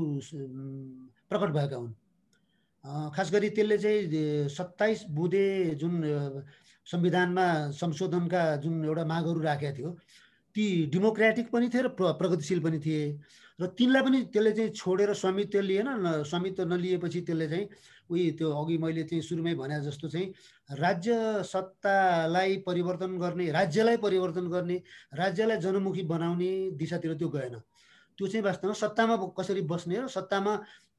प्रकट भएका हुन्। खास गरी त्यसले चाहिँ सत्ताइस बुँदे जुन संविधानमा संशोधनका जुन एउटा मागहरू राखेका थियो ती डेमोक्रेटिक पनि थिए र प्र प्रगतिशील पनि थिए। र तिनलाई पनि त्यसले चाहिँ छोडेर स्वामित्व लिएन न स्वामित्व नलिएपछि त्यसले चाहिँ उही त्यो अघि मैले चाहिँ सुरुमै भने जस्तो चाहिँ राज्य सत्तालाई परिवर्तन गर्ने राज्यलाई परिवर्तन गर्ने राज्यलाई जनमुखी बनाउने दिशातिर त्यो गएन। त्यो चाहिँ वास्तवमा सत्तामा कसरी बस्ने र सत्तामा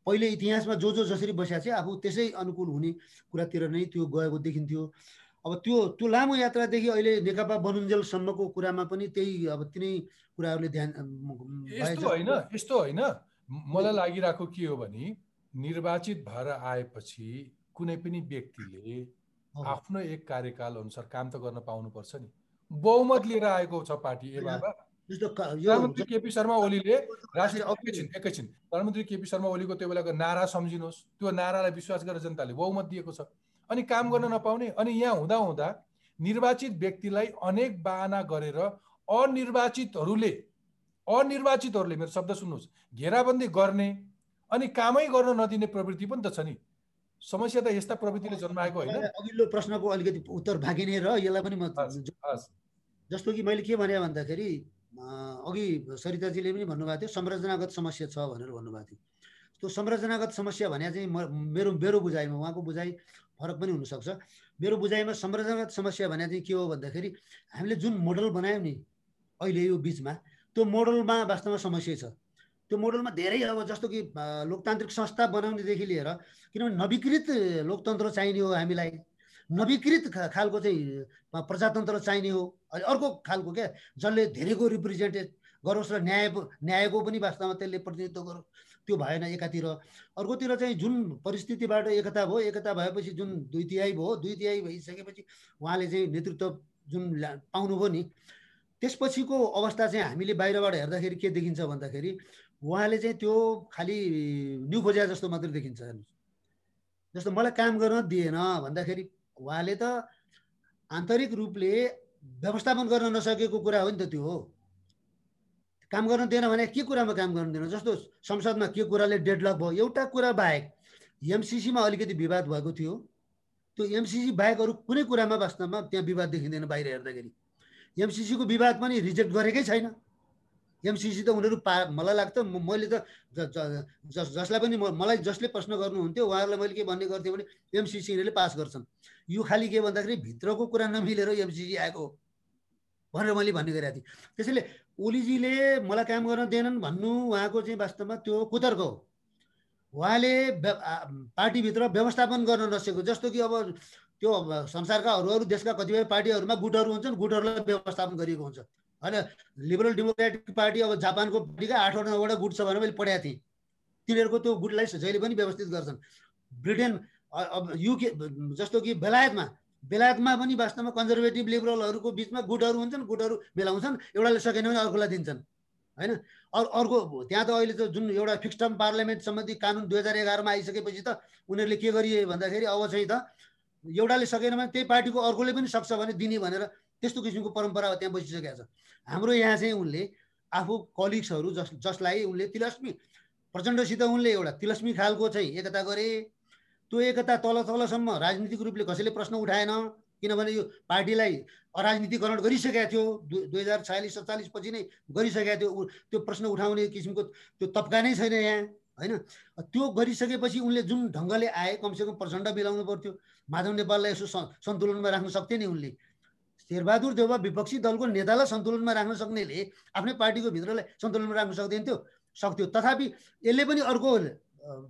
पहिले इतिहासमा जो जो जसरी बसेको छ आफू त्यसै अनुकूल हुने कुरातिर नै त्यो गएको देखिन्थ्यो। अब त्यो त्यो लामो यात्रादेखि अहिले नेकपा बनुन्जेलसम्मको कुरामा पनि त्यही अब तिनै कुराहरूले ध्यान यस्तो होइन यस्तो होइन। मलाई लागिरहेको के हो भने निर्वाचित भएर आएपछि कुनै पनि व्यक्तिले। आफ्नो एक कार्यकाल अनुसार काम त गर्न पाउनुपर्छ नि। बहुमत लिएर आएको छ पार्टी ए बाबा। प्रधानमन्त्री केपी शर्मा ओलीले राष्ट्रिय एकैछिन एकैछिन। प्रधानमन्त्री केपी शर्मा ओलीको त्यो बेलाको नारा सम्झिनुहोस्। त्यो नारालाई विश्वास गरेर जनताले बहुमत दिएको छ। अनि काम गर्न नपाउने अनि यहाँ हुँदा हुँदा निर्वाचित व्यक्तिलाई अनेक बाहना गरेर अनिर्वाचितहरूले अनिर्वाचितहरूले मेरो शब्द सुन्नुहोस् घेराबन्दी गर्ने अनि कामै गर्न नदिने प्रवृत्ति पनि त छ नि। समस्या त यस्ता प्रवृत्तिले जन्माएको होइन। अघिल्लो प्रश्नको अलिकति उत्तर भागिने र यसलाई पनि म। जस्तो कि मैले के भने भन्दाखेरि अघि सरिताजीले पनि भन्नुभएको थियो संरचनागत समस्या छ भनेर भन्नुभएको थियो। त्यो संरचनागत समस्या भने चाहिँ म मेरो मेरो बुझाइमा उहाँको बुझाइ फरक पनि हुनसक्छ। मेरो बुझाइमा संरचनागत समस्या भने चाहिँ के हो भन्दाखेरि हामीले जुन मोडल बनायौँ नि अहिले यो बिचमा त्यो मोडलमा वास्तवमा समस्या छ। त्यो मोडलमा धेरै अब जस्तो कि लोकतान्त्रिक संस्था बनाउनेदेखि लिएर किनभने नवीकृत लोकतन्त्र चाहिने हो हामीलाई। नवीकृत खालको चाहिँ प्रजातन्त्र चाहिने हो। अर्को खालको क्या जसले धेरैको रिप्रेजेन्टेड गरोस् र न्याय न्यायको पनि वास्तवमा त्यसले प्रतिनिधित्व गरोस् त्यो भएन एकातिर। अर्कोतिर चाहिँ जुन परिस्थितिबाट एकता भयो एकता भएपछि जुन दुई तिहाई भयो दुई तिहाई भइसकेपछि उहाँले चाहिँ नेतृत्व जुन पाउनुभयो नि त्यसपछिको अवस्था चाहिँ हामीले बाहिरबाट हेर्दाखेरि के देखिन्छ भन्दाखेरि उहाँले चाहिँ त्यो खालि न्यु खोज्या जस्तो मात्रै देखिन्छ जस्तो मलाई काम गर्न दिएन भन्दाखेरि उहाँले त आन्तरिक रूपले व्यवस्थापन गर्न नसकेको कुरा हो नि त त्यो हो। काम गर्न दिएन भने के कुरामा काम गर्न दिएन? जस्तो संसदमा के कुराले डेडलक भयो? एउटा कुरा बाहेक एमसिसीमा अलिकति विवाद भएको थियो। त्यो एमसिसी बाहेक अरू कुनै कुरामा वास्तवमा त्यहाँ विवाद देखिँदैन बाहिर हेर्दाखेरि। एमसिसीको विवाद पनि रिजेक्ट गरेकै छैन। एमसिसी त उनीहरू पा मलाई लाग्छ मैले त जसलाई पनि मलाई जसले प्रश्न गर्नुहुन्थ्यो उहाँहरूलाई मैले के भन्ने गर्थेँ भने एमसिसीले पास गर्छन्। यो खालि के भन्दाखेरि भित्रको कुरा नमिलेर एमसिसी आएको भनेर मैले भन्ने गरेको थिएँ। त्यसैले ओलीजीले मलाई काम गर्न दिएनन् भन्नु उहाँको चाहिँ वास्तवमा त्यो कुतर्क हो। उहाँले पार्टीभित्र व्यवस्थापन गर्न नसकेको जस्तो कि अब त्यो संसारका अरू अरू देशका कतिपय पार्टीहरूमा गुटहरू हुन्छन् गुटहरूलाई व्यवस्थापन गरिएको हुन्छ। होइन लिबरल डेमोक्रेटिक पार्टी अब जापानको पार्टीका आठवटा नौवटा गुट छ भनेर मैले पढाएको थिएँ। तिनीहरूको त्यो गुटलाई जहिले पनि व्यवस्थित गर्छन्। ब्रिटेन अब युके जस्तो कि बेलायतमा बेलायतमा पनि वास्तवमा कन्जर्भेटिभ लिबरलहरूको बिचमा गुटहरू हुन्छन् गुटहरू मिलाउँछन् एउटाले सकेन भने अर्कोलाई दिन्छन्। होइन अरू अर्को त्यहाँ त अहिले त जुन एउटा फिक्स टर्म पार्लियामेन्ट सम्बन्धी कानुन दुई हजार एघारमा आइसकेपछि त उनीहरूले के गरिए भन्दाखेरि अब चाहिँ त एउटाले सकेन भने त्यही पार्टीको अर्कोले पनि सक्छ भने दिने भनेर त्यस्तो किसिमको परम्परा त्यहाँ बसिसकेको छ। हाम्रो यहाँ चाहिँ उनले आफू कलिग्सहरू जस जसलाई उनले तिलस्मी प्रचण्डसित उनले एउटा तिलस्मी खालको चाहिँ एकता गरे। त्यो एकता तल तलसम्म राजनीतिक रूपले कसैले प्रश्न उठाएन किनभने यो पार्टीलाई अराजनीतिकरण गरिसकेका थियो। दुई हजार छयालिस सत्तालिस पछि नै गरिसकेका थियो। त्यो प्रश्न उठाउने किसिमको त्यो तब्का नै छैन यहाँ। होइन? त्यो गरिसकेपछि उनले जुन ढङ्गले आए कमसेकम प्रचण्ड मिलाउनु पर्थ्यो। माधव नेपाललाई यसो सन्तुलनमा राख्न सक्थे नि उनले। शेरबहादुर देउवा विपक्षी दलको नेतालाई सन्तुलनमा राख्न सक्नेले आफ्नै पार्टीको भित्रलाई सन्तुलनमा राख्न सक्दैन थियो। सक्थ्यो। तथापि यसले पनि अर्को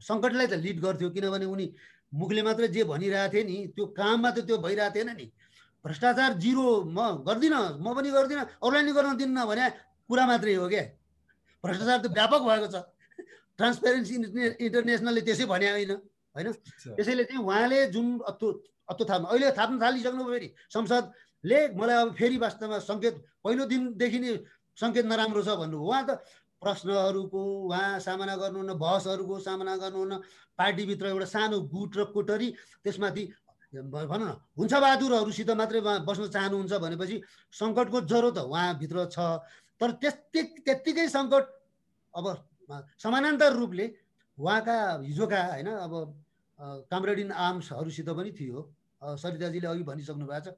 सङ्कटलाई त लिड गर्थ्यो किनभने उनी मुखले मात्र जे भनिरहेको थिएँ नि त्यो काममा त त्यो भइरहेको थिएन नि। भ्रष्टाचार जिरो म गर्दिनँ म पनि गर्दिनँ अरूलाई नि गर्न दिन्न भने कुरा मात्रै हो क्या। भ्रष्टाचार त व्यापक भएको छ। ट्रान्सपेरेन्सी इन्टरनेसनलले त्यसै भने होइन होइन? त्यसैले चाहिँ उहाँले जुन अत्तो अत्तो थाप्नु अहिले थाप्न थालिसक्नु फेरि। संसदले मलाई अब फेरि वास्तवमा सङ्केत पहिलो दिनदेखि नै सङ्केत नराम्रो छ भन्नु उहाँ त प्रश्नहरूको उहाँ सामना गर्नुहुन्न बहसहरूको सामना गर्नुहुन्न पार्टीभित्र एउटा सानो गुट र कोटरी त्यसमाथि भनौँ न हुन्छ बहादुरहरूसित मात्रै बस्न चाहनुहुन्छ भनेपछि सङ्कटको ज्वरो त उहाँभित्र छ। तर त्यति त्यत्तिकै सङ्कट अब समानान्तर रूपले उहाँका हिजोका होइन अब कामरेड इन आर्म्सहरूसित पनि थियो। सरिताजीले अघि भनिसक्नु भएको छ।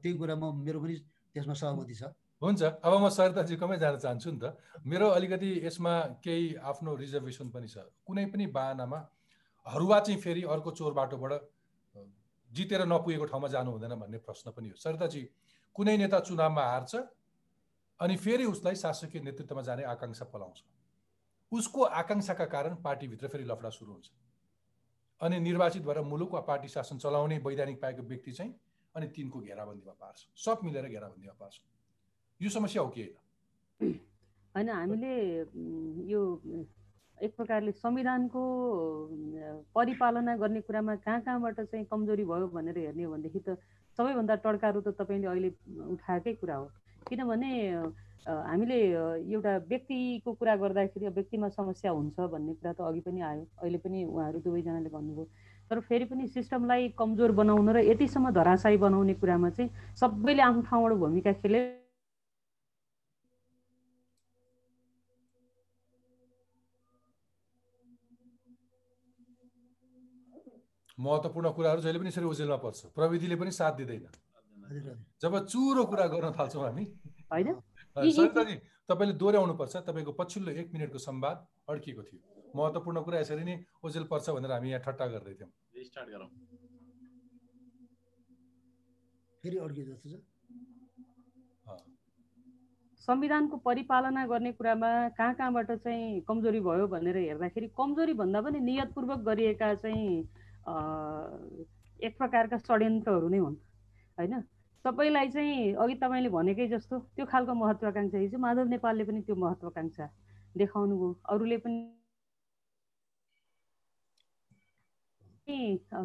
त्यही कुरा म मेरो पनि त्यसमा सहमति छ। हुन्छ। अब म सरिताजीकोमै जान चाहन्छु नि त। मेरो अलिकति यसमा केही आफ्नो रिजर्भेसन पनि छ। कुनै पनि बाहनामा हरुवा चाहिँ फेरि अर्को चोर बाटोबाट जितेर नपुगेको ठाउँमा जानु हुँदैन भन्ने प्रश्न पनि हो। सरिताजी कुनै नेता चुनावमा हार्छ अनि फेरि उसलाई शासकीय नेतृत्वमा जाने आकाङ्क्षा पलाउँछ। उसको आकाङ्क्षाका कारण पार्टीभित्र फेरि लफडा सुरु हुन्छ। अनि निर्वाचित भएर मुलुक वा पार्टी शासन चलाउने वैधानिक पाएको व्यक्ति चाहिँ अनि तिनको घेराबन्दीमा पार्छ। सब मिलेर घेराबन्दीमा पार्छ। यो समस्या हो कि होइन? होइन हामीले यो एक प्रकारले संविधानको परिपालना गर्ने कुरामा कहाँ कहाँबाट चाहिँ कमजोरी भयो भनेर हेर्ने हो भनेदेखि त सबैभन्दा टड्कारो त तपाईँले अहिले उठाएकै कुरा हो। किनभने हामीले एउटा व्यक्तिको कुरा गर्दाखेरि व्यक्तिमा समस्या हुन्छ भन्ने कुरा त अघि पनि आयो। अहिले पनि उहाँहरू दुवैजनाले भन्नुभयो। तर फेरि पनि सिस्टमलाई कमजोर बनाउन र यतिसम्म धराशायी बनाउने कुरामा चाहिँ सबैले आफ्नो ठाउँबाट भूमिका खेले। महत्त्वपूर्ण कुराहरू जहिले पनि यसरी ओजेलमा पर्छ। प्रविधिले पनि साथ दिँदैन। जब चुरो कुरा गर्न थाल्छौँ हामी। होइन? तपाईँले दोहोऱ्याउनु पर्छ। तपाईँको पछिल्लो एक मिनटको संवाद अड्किएको थियो। महत्त्वपूर्ण कुरा यसरी नै ओजेल पर्छ भनेर हामी यहाँ ठट्टा गर्दै थियौँ। फेरि अड्कियो जस्तो छ। अ, संविधानको परिपालना गर्ने कुरामा कहाँ कहाँबाट चाहिँ कमजोरी भयो भनेर हेर्दाखेरि कमजोरी भन्दा पनि नियतपूर्वक गरिएका चाहिँ अ, एक प्रकारका षड्यन्त्रहरू नै हुन्। होइन? सबैलाई चाहिँ अघि तपाईँले भनेकै जस्तो त्यो खालको महत्त्वाकाङ्क्षा हिजो माधव नेपालले पनि त्यो महत्त्वाकाङ्क्षा देखाउनुभयो अरूले पनि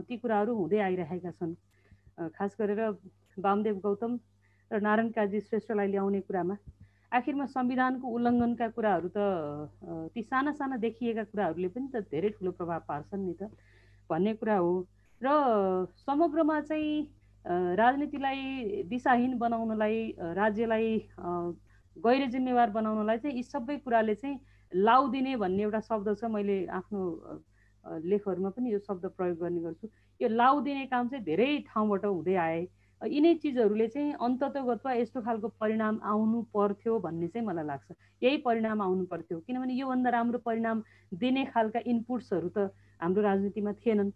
ती कुराहरू हुँदै आइरहेका छन्। खास गरेर वामदेव गौतम र नारायण काजी श्रेष्ठलाई ल्याउने कुरामा। आखिरमा संविधानको उल्लङ्घनका कुराहरू त ती साना साना देखिएका कुराहरूले पनि त धेरै ठुलो प्रभाव पार्छन् नि त। भन्ने कुरा हो। र समग्रमा चाहिँ राजनीतिलाई दिशाहीन बनाउनलाई राज्यलाई गैर जिम्मेवार बनाउनलाई चाहिँ यी सबै कुराले चाहिँ लाउ दिने भन्ने एउटा शब्द छ मैले आफ्नो लेखहरूमा पनि यो शब्द प्रयोग गर्ने गर्छु। यो लाउ दिने काम चाहिँ धेरै ठाउँबाट हुँदै आए। यिनै चिजहरूले चाहिँ अन्ततोगत्वा यस्तो खालको परिणाम आउनु पर्थ्यो भन्ने चाहिँ मलाई लाग्छ। यही परिणाम आउनु पर्थ्यो। किनभने योभन्दा राम्रो परिणाम दिने खालका इनपुट्सहरू त हाम्रो राजनीतिमा थिएनन्।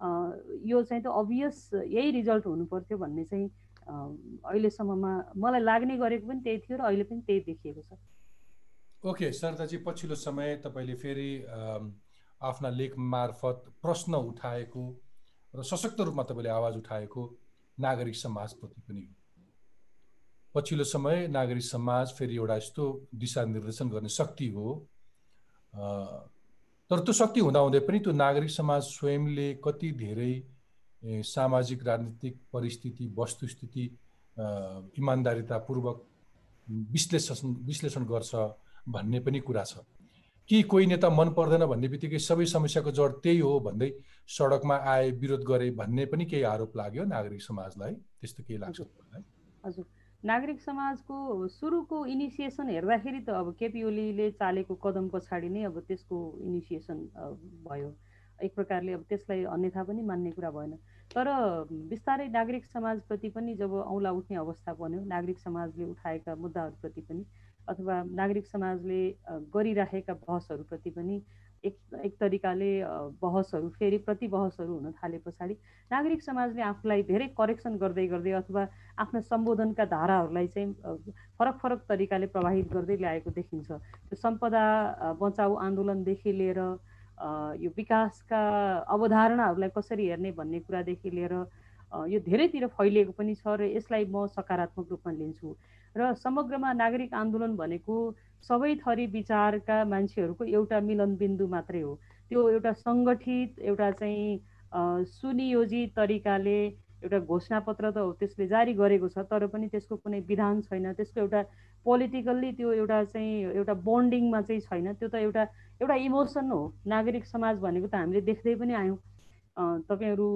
यो चाहिँ त अभियस यही रिजल्ट हुनु पर्थ्यो भन्ने चाहिँ अहिलेसम्ममा मलाई लाग्ने गरेको पनि त्यही थियो र अहिले पनि त्यही देखिएको छ। ओके सरिताजी पछिल्लो समय तपाईँले फेरि आफ्ना लेख मार्फत प्रश्न उठाएको र सशक्त रूपमा तपाईँले आवाज उठाएको नागरिक समाजप्रति पनि हो। पछिल्लो समय नागरिक समाज फेरि एउटा यस्तो दिशानिर्देशन गर्ने शक्ति हो। तर त्यो शक्ति हुँदाहुँदै पनि त्यो नागरिक समाज स्वयंले कति धेरै सामाजिक राजनीतिक परिस्थिति वस्तुस्थिति इमान्दारितापूर्वक विश्लेषण विश्लेषण गर्छ भन्ने पनि कुरा छ। कि कोही नेता मन पर्दैन भन्ने बित्तिकै सबै समस्याको जड त्यही हो भन्दै सडकमा आए विरोध गरे भन्ने पनि केही आरोप लाग्यो नागरिक समाजलाई। त्यस्तो केही लाग्छ हजुर। नागरिक समाजको सुरुको इनिसिएसन हेर्दाखेरि त अब केपी ओलीले चालेको कदम पछाडि नै अब त्यसको इनिसिएसन भयो। एक प्रकारले अब त्यसलाई अन्यथा पनि मान्ने कुरा भएन। तर बिस्तारै नागरिक समाजप्रति पनि जब औँला उठ्ने अवस्था बन्यो नागरिक समाजले उठाएका मुद्दाहरूप्रति पनि अथवा नागरिक समाजले गरिराखेका बहसहरूप्रति पनि एक एक तरिकाले बहसहरू फेरि प्रति बहसहरू हुन थाले पछाडि नागरिक समाजले आफूलाई धेरै करेक्सन गर्दै गर्दै अथवा आफ्ना सम्बोधनका धाराहरूलाई चाहिँ फरक फरक तरिकाले प्रभावित गर्दै ल्याएको देखिन्छ। त्यो सम्पदा बचाउ आन्दोलनदेखि लिएर यो विकासका अवधारणाहरूलाई कसरी हेर्ने भन्ने कुरादेखि लिएर यो धेरैतिर फैलिएको पनि छ र यसलाई म सकारात्मक रूपमा लिन्छु। र समग्रमा नागरिक आन्दोलन भनेको सबै थरी विचारका मान्छेहरूको एउटा मिलन बिन्दु मात्रै हो। त्यो एउटा सङ्गठित एउटा चाहिँ सुनियोजित तरिकाले एउटा घोषणापत्र त हो त्यसले जारी गरेको छ तर पनि त्यसको कुनै विधान छैन। त्यसको एउटा पोलिटिकल्ली त्यो एउटा चाहिँ एउटा बन्डिङमा चाहिँ छैन। त्यो त एउटा एउटा इमोसन हो। नागरिक समाज भनेको त हामीले देख्दै पनि आयौँ। तपाईँहरू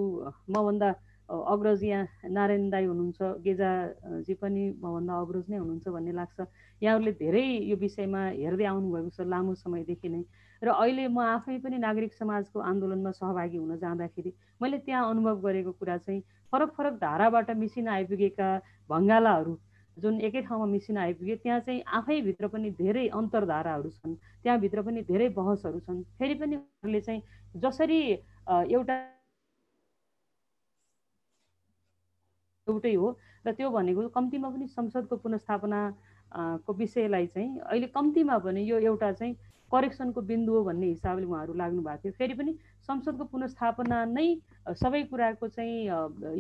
मभन्दा अग्रज यहाँ नारायण दाई हुनुहुन्छ गेजाजी पनि मभन्दा अग्रज नै हुनुहुन्छ भन्ने लाग्छ। यहाँहरूले धेरै यो विषयमा हेर्दै आउनुभएको छ लामो समयदेखि नै। र अहिले म आफै पनि नागरिक समाजको आन्दोलनमा सहभागी हुन जाँदाखेरि मैले त्यहाँ अनुभव गरेको कुरा चाहिँ फरक फरक धाराबाट मिसिन आइपुगेका भङ्गालाहरू जुन एकै ठाउँमा मिसिन आइपुगे त्यहाँ चाहिँ आफैभित्र पनि धेरै अन्तर्धाराहरू छन् त्यहाँभित्र पनि धेरै बहसहरू छन्। फेरि पनि उनीहरूले चाहिँ जसरी एउटा एउटै हो र त्यो भनेको कम्तीमा पनि संसदको पुनस्थापना को विषयलाई चाहिँ अहिले कम्तीमा पनि यो एउटा चाहिँ करेक्सनको बिन्दु हो भन्ने हिसाबले उहाँहरू लाग्नु भएको थियो। फेरि पनि संसदको पुनस्थापना नै सबै कुराको चाहिँ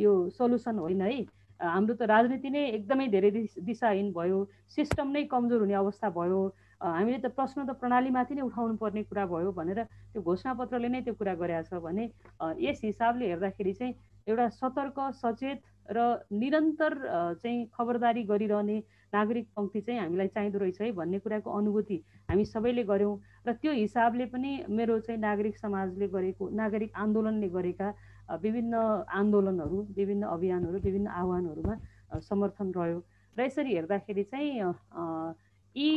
यो सल्युसन होइन है। हाम्रो त राजनीति नै एकदमै धेरै दिशाहीन भयो सिस्टम नै कमजोर हुने अवस्था भयो। हामीले त प्रश्न त प्रणालीमाथि नै उठाउनु पर्ने कुरा भयो भनेर त्यो घोषणापत्रले नै त्यो कुरा गरेका छ भने यस हिसाबले हेर्दाखेरि चाहिँ एउटा सतर्क सचेत र निरन्तर चाहिँ खबरदारी गरिरहने नागरिक पङ्क्ति चाहिँ हामीलाई चाहिँदो रहेछ है भन्ने कुराको अनुभूति हामी सबैले गऱ्यौँ र त्यो हिसाबले पनि मेरो चाहिँ नागरिक समाजले गरेको नागरिक आन्दोलनले गरेका विभिन्न आन्दोलनहरू विभिन्न अभियानहरू विभिन्न आह्वानहरूमा समर्थन रह्यो। र यसरी हेर्दाखेरि चाहिँ यी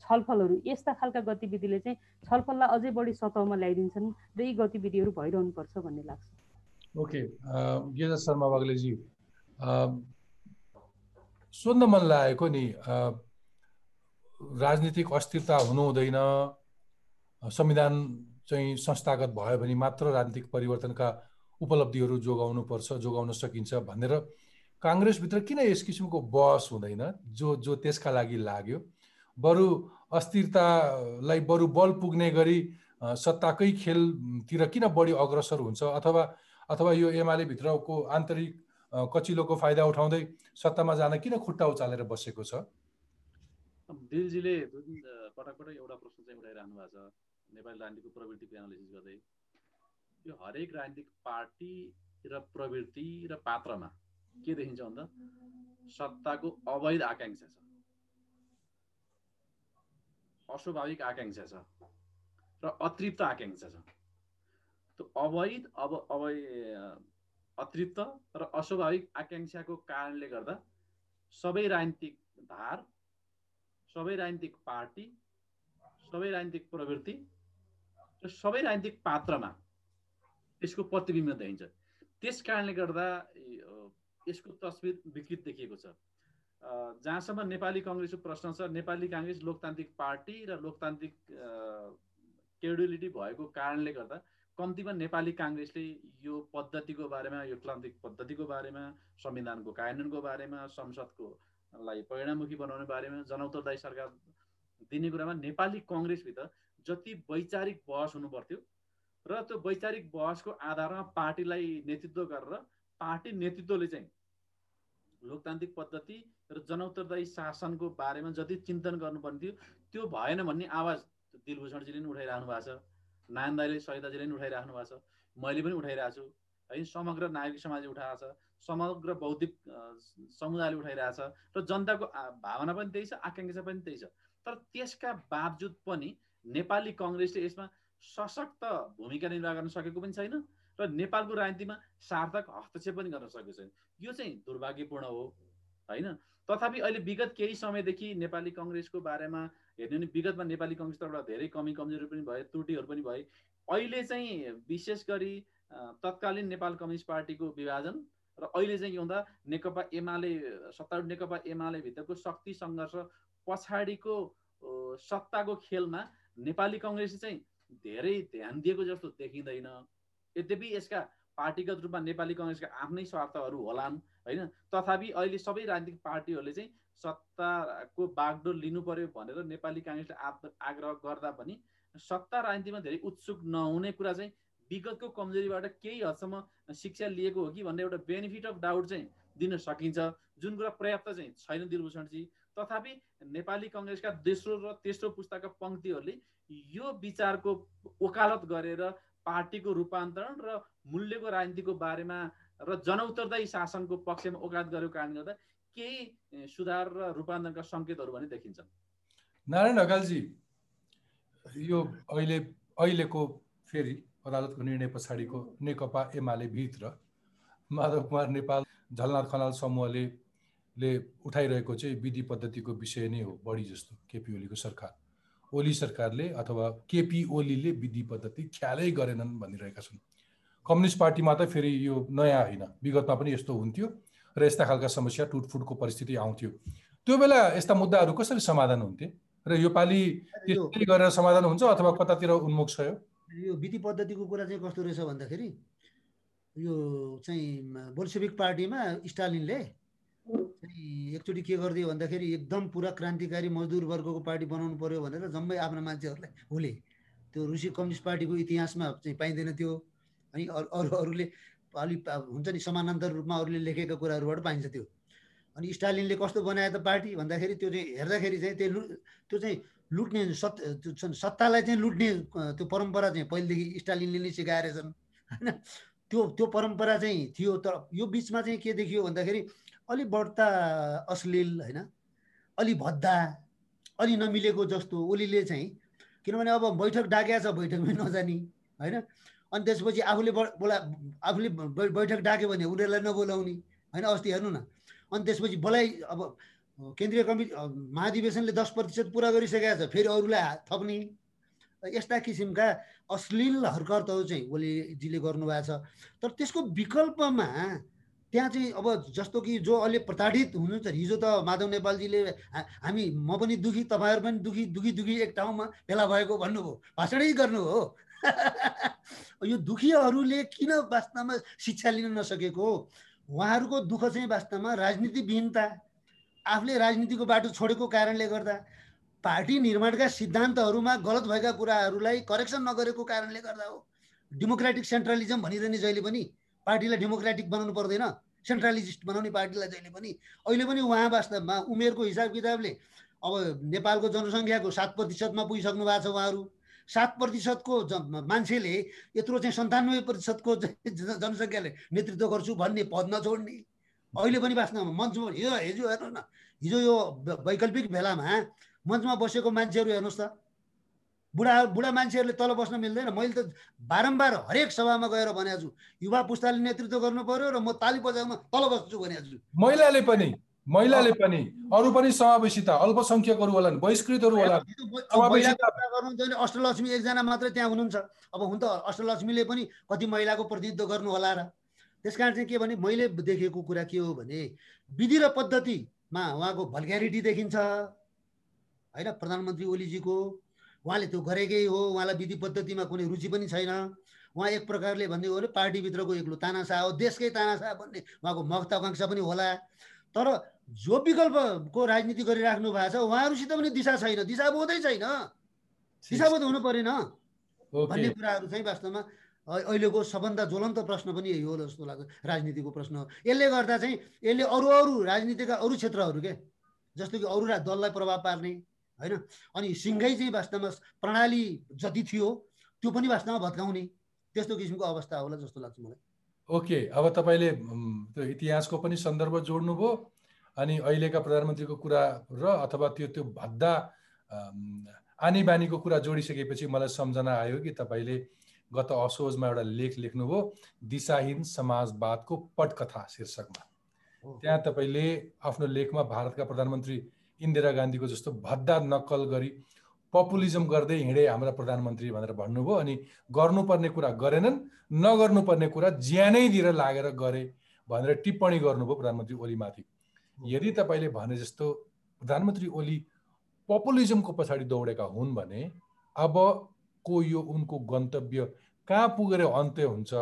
छलफलहरू यस्ता खालका गतिविधिले चाहिँ छलफललाई अझै बढी सतहमा ल्याइदिन्छन् र यी गतिविधिहरू भइरहनुपर्छ भन्ने लाग्छ। ओके गेजा शर्मा वाग्लेजी अ, सोध्न मन लागेको नि राजनीतिक अस्थिरता हुनु हुँदैन संविधान चाहिँ संस्थागत भयो भने मात्र राजनीतिक परिवर्तनका उपलब्धिहरू जोगाउनुपर्छ जोगाउन सकिन्छ भनेर काङ्ग्रेसभित्र किन यस किसिमको बहस हुँदैन जो जो त्यसका लागि लाग्यो? बरु अस्थिरतालाई बरु बल पुग्ने गरी सत्ताकै खेलतिर किन बढी अग्रसर हुन्छ? अथवा अथवा यो एमाले भित्रको आन्तरिक कचिलोको फाइदा उठाउँदै सत्तामा जान किन खुट्टा उचालेर बसेको छ? दिलजीले अ, पटक पटक एउटा प्रश्न चाहिँ उठाइरहनु भएको छ नेपाली राजनीतिको प्रवृत्तिको एनालिसिस गर्दै यो हरेक राजनीतिक पार्टी र प्रवृत्ति र पात्रमा के देखिन्छ भन्दा सत्ताको अवैध आकाङ्क्षा छ। अस्वाभाविक आकाङ्क्षा छ र अतृप्त आकाङ्क्षा छ। त्यो अवैध अब अब अतृप्त र अस्वाभाविक आकाङ्क्षाको कारणले गर्दा सबै राजनीतिक धार सबै राजनीतिक पार्टी सबै राजनीतिक प्रवृत्ति र सबै राजनीतिक पात्रमा यसको प्रतिबिम्ब देखिन्छ। त्यस कारणले गर्दा यसको तस्विर विकृत देखिएको छ। जहाँसम्म नेपाली कङ्ग्रेसको प्रश्न छ नेपाली काङ्ग्रेस लोकतान्त्रिक पार्टी र लोकतान्त्रिक क्रेडिबिलिटी भएको कारणले गर्दा कम्तीमा नेपाली काङ्ग्रेसले यो पद्धतिको बारेमा यो क्रान्तिक पद्धतिको बारेमा संविधानको कार्यान्वयनको बारेमा संसदको लाई परिणाममुखी बनाउने बारेमा जनउत्तरदायी सरकार दिने कुरामा नेपाली कङ्ग्रेसभित्र जति वैचारिक बहस हुनु पर्थ्यो र त्यो वैचारिक बहसको आधारमा पार्टीलाई नेतृत्व गरेर पार्टी नेतृत्वले चाहिँ लोकतान्त्रिक पद्धति र जनउत्तरदायी शासनको बारेमा जति चिन्तन गर्नुपर्ने थियो त्यो भएन भन्ने आवाज दिलभूषणजीले पनि उठाइरहनु भएको छ। नारायण दाईले सहिदाजीले पनि उठाइराख्नु भएको छ। मैले पनि उठाइरहेको छु। है समग्र नागरिक समाजले उठाएको छ। समग्र बौद्धिक समुदायले उठाइरहेछ र जनताको भावना पनि त्यही छ आकाङ्क्षा पनि त्यही छ। तर त्यसका बावजुद पनि नेपाली कङ्ग्रेसले यसमा सशक्त भूमिका निर्वाह गर्न सकेको पनि छैन र नेपालको राजनीतिमा सार्थक हस्तक्षेप पनि गर्न सकेको छैन। यो चाहिँ दुर्भाग्यपूर्ण हो होइन? तथापि अहिले विगत केही समयदेखि नेपाली कङ्ग्रेसको बारेमा हेर्ने भने विगतमा नेपाली कङ्ग्रेस तर्फबाट धेरै कमी कमजोरी पनि भए त्रुटिहरू पनि भए। अहिले चाहिँ विशेष गरी तत्कालीन नेपाल कम्युनिस्ट पार्टीको विभाजन र अहिले चाहिँ के हुँदा नेकपा एमाले सत्तारूढ नेकपा एमाले भित्रको शक्ति सङ्घर्ष पछाडिको सत्ताको खेलमा नेपाली कङ्ग्रेसले चाहिँ धेरै ध्यान दिएको जस्तो देखिँदैन। यद्यपि यसका पार्टीगत रूपमा नेपाली कङ्ग्रेसका आफ्नै स्वार्थहरू होलान् होइन? तथापि अहिले सबै राजनीतिक पार्टीहरूले चाहिँ सत्ताको बागडोर लिनु पर्यो भनेर नेपाली काङ्ग्रेसले आग- आग्रह गर्दा पनि सत्ता राजनीतिमा धेरै उत्सुक नहुने कुरा चाहिँ विगतको कमजोरीबाट केही हदसम्म शिक्षा लिएको हो कि भन्ने एउटा बेनिफिट अफ डाउट चाहिँ दिन सकिन्छ। जुन कुरा पर्याप्त चाहिँ छैन दिलभूषणजी तथापि नेपाली कङ्ग्रेसका दोस्रो र तेस्रो पुस्ताका पङ्क्तिहरूले यो विचारको वकालत गरेर पार्टीको रूपान्तरण र मूल्यको राजनीतिको बारेमा र जनउत्तरदायी शासनको पक्षमा वकालत गरेको कारणले गर्दा केही सुधार र रूपान्तरणका सङ्केतहरू भने देखिन्छन्। नारायण ढकालजी यो अहिले अहिलेको फेरि अदालतको निर्णय पछाडिको नेकपा एमाले भित्र माधव कुमार नेपाल झलनाथ खनाल समूहले ले उठाइरहेको चाहिँ विधि पद्धतिको विषय नै हो बढी जस्तो केपी ओलीको सरकार। ओली सरकारले अथवा केपी ओलीले विधि पद्धति ख्यालै गरेनन् भनिरहेका छन्। कम्युनिस्ट पार्टीमा त फेरि यो नयाँ होइन विगतमा पनि यस्तो हुन्थ्यो। र यस्ता खालका समस्या टुटफुटको परिस्थिति आउँथ्यो। त्यो बेला यस्ता मुद्दाहरू कसरी समाधान हुन्थे? र यो पालि त्यसरी गरेर समाधान हुन्छ अथवा कतातिर उन्मुख छ यो विधि पद्धतिको कुरा चाहिँ कस्तो रहेछ भन्दाखेरि यो चाहिँ बोल्सेविक पार्टीमा स्टालिनले चाहिँ एकचोटि के गरिदियो भन्दाखेरि एकदम पुरा क्रान्तिकारी मजदुर वर्गको पार्टी बनाउनु पर्यो भनेर जम्मै आफ्ना मान्छेहरूलाई हुले। त्यो रुसी कम्युनिस्ट पार्टीको इतिहासमा चाहिँ पाइँदैन त्यो। अनि अरू अरू अरूले अलिक हुन्छ नि समानान्तर रूपमा अरूले लेखेका कुराहरूबाट पाइन्छ त्यो। अनि स्टालिनले कस्तो बनायो त पार्टी? भन्दाखेरि त्यो चाहिँ हेर्दाखेरि चाहिँ त्यो त्यो चाहिँ लुट्ने सत् सत्तालाई चाहिँ लुट्ने त्यो परम्परा चाहिँ पहिलेदेखि स्टालिनले नै सिकाएर छन्। होइन? त्यो त्यो परम्परा चाहिँ थियो तर यो बिचमा चाहिँ के देखियो भन्दाखेरि अलि बढ्ता अश्लील होइन? अलि भद्दा अलि नमिलेको जस्तो ओलीले चाहिँ किनभने अब बैठक डाकेको छ बैठकमै नजाने होइन? अनि त्यसपछि आफूले बोला आफूले बैठक डाक्यो भने उनीहरूलाई नबोलाउने होइन अस्ति हेर्नु न। अनि त्यसपछि बोलाइ अब केन्द्रीय कमिटी महाधिवेशनले दस प्रतिशत पुरा गरिसकेको छ फेरि अरूलाई थप्ने। यस्ता किसिमका अश्लील हरकतहरू चाहिँ ओलीजीले गर्नुभएको छ। तर त्यसको विकल्पमा त्यहाँ चाहिँ अब जस्तो कि जो अहिले प्रताडित हुनुहुन्छ हिजो त माधव नेपालजीले हामी म पनि दुखी तपाईँहरू पनि दुखी दुखी दुखी एक ठाउँमा भेला भएको भन्नुभयो। भाषणै गर्नु हो। यो दुखीहरूले किन वास्तवमा शिक्षा लिन नसकेको उहाँहरूको दुःख चाहिँ वास्तवमा राजनीतिविहीनता आफूले राजनीतिको बाटो छोडेको कारणले गर्दा पार्टी निर्माणका सिद्धान्तहरूमा गलत भएका कुराहरूलाई करेक्सन नगरेको कारणले गर्दा हो। डेमोक्रेटिक सेन्ट्रलिजम भनिरहने जहिले पनि पार्टीलाई डेमोक्रेटिक बनाउनु पर्दैन। सेन्ट्रलिजिस्ट बनाउने पार्टीलाई जहिले पनि। अहिले पनि उहाँ वास्तवमा उमेरको हिसाब किताबले अब नेपालको जनसङ्ख्याको सात प्रतिशतमा पुगिसक्नु भएको छ उहाँहरू। सात प्रतिशतको मान्छेले यत्रो चाहिँ सन्तानब्बे प्रतिशतको जनसङ्ख्याले नेतृत्व गर्छु भन्ने पद नछोड्ने। अहिले पनि वास्तवमा मञ्चमा हिजो हिजो हेर्नुहोस् न हिजो यो वैकल्पिक भेलामा मञ्चमा बसेको मान्छेहरू हेर्नुहोस् त। बुढा बुढा मान्छेहरूले तल बस्न मिल्दैन। मैले त बारम्बार हरेक सभामा गएर भनेको छु युवा पुस्ताले नेतृत्व गर्नु पर्यो र म ताली बजाउन तल बस्छु भनेको छु महिलाले पनि महिलाले पनि अरू पनि समावेशिता अल्पसङ्ख्यकहरू होलान् बहिष्कृतहरू होलान्। गर्नुहुन्छ भने अष्टलक्ष्मी एकजना मात्रै त्यहाँ हुनुहुन्छ। अब हुन त अष्टलक्ष्मीले पनि कति महिलाको प्रतिनिधित्व गर्नु होला र। त्यस कारण चाहिँ के भने मैले देखेको कुरा के हो भने विधि र पद्धतिमा उहाँको भल्ग्यारिटी देखिन्छ। होइन प्रधानमन्त्री ओलीजीको उहाँले त्यो गरेकै हो उहाँलाई विधि पद्धतिमा कुनै रुचि पनि छैन। उहाँ एक प्रकारले भन्दै हो भने पार्टीभित्रको एक्लो तानासा हो देशकै तानासा भन्ने उहाँको महत्वाकाङ्क्षा पनि होला। तर जो विकल्पको राजनीति गरिराख्नु भएको छ उहाँहरूसित पनि दिशा छैन दिशाबोधै छैन। दिशाबोध हुनु परेन। भन्ने कुराहरू चाहिँ वास्तवमा अहिलेको सबभन्दा ज्वलन्त प्रश्न पनि यही हो जस्तो लाग्छ राजनीतिको प्रश्न हो। यसले गर्दा चाहिँ यसले अरू अरू राजनीतिका अरू क्षेत्रहरू के? जस्तो कि अरू रा- दललाई प्रभाव पार्ने होइन? अनि सिङ्गै चाहिँ वास्तवमा प्रणाली जति थियो त्यो पनि वास्तवमा भत्काउने त्यस्तो किसिमको अवस्था होला जस्तो लाग्छ मलाई। ओके। अब तपाईँले त्यो इतिहासको पनि सन्दर्भ जोड्नुभयो अनि अहिलेका प्रधानमन्त्रीको कुरा र अथवा त्यो त्यो भद्दा आनी बानीको कुरा जोडिसकेपछि मलाई सम्झना आयो कि तपाईँले गत असोजमा एउटा लेख लेख्नुभयो दिशाहीन समाजवादको पटकथा शीर्षकमा। त्यहाँ तपाईँले आफ्नो लेखमा भारतका प्रधानमन्त्री इन्दिरा गान्धीको जस्तो भद्दा नक्कल गरी पपुलिजम गर्दै हिँडे हाम्रा प्रधानमन्त्री भनेर भन्नुभयो अनि गर्नुपर्ने कुरा गरेनन् नगर्नुपर्ने कुरा ज्यानै दिएर लागेर गरे भनेर टिप्पणी गर्नुभयो प्रधानमन्त्री ओलीमाथि। यदि तपाईँले भने जस्तो प्रधानमन्त्री ओली पपुलिजमको पछाडि दौडेका हुन् भने अबको यो उनको गन्तव्य कहाँ पुगेर अन्त्य हुन्छ?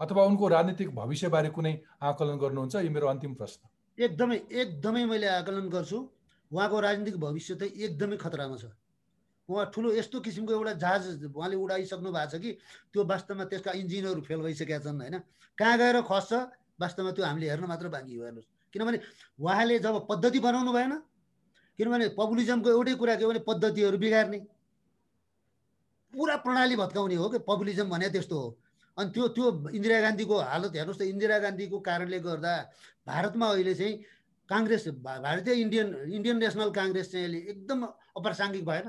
अथवा उनको राजनीतिक भविष्यबारे कुनै आकलन गर्नुहुन्छ? यो मेरो अन्तिम प्रश्न। एकदमै एकदमै मैले आकलन गर्छु। उहाँको राजनीतिक भविष्य त एकदमै खतरामा छ। उहाँ ठुलो यस्तो किसिमको एउटा जहाज उहाँले उडाइसक्नु भएको छ कि त्यो वास्तवमा त्यसका इन्जिनहरू फेल भइसकेका छन् होइन? कहाँ गएर खस्छ? वास्तवमा त्यो हामीले हेर्न मात्र बाँकी हो हेर्नुहोस्। किनभने उहाँले जब पद्धति बनाउनु भएन किनभने पपुलिजमको एउटै कुरा के भने पद्धतिहरू बिगार्ने। पुरा प्रणाली भत्काउने हो कि? पपुलिजम भने त्यस्तो हो। अनि त्यो त्यो इन्दिरा गान्धीको हालत हेर्नुहोस् त। इन्दिरा गान्धीको कारणले गर्दा भारतमा अहिले चाहिँ काङ्ग्रेस भारतीय इन्डियन इन्डियन नेसनल काङ्ग्रेस चाहिँ अहिले एकदम अप्रासङ्गिक भएन।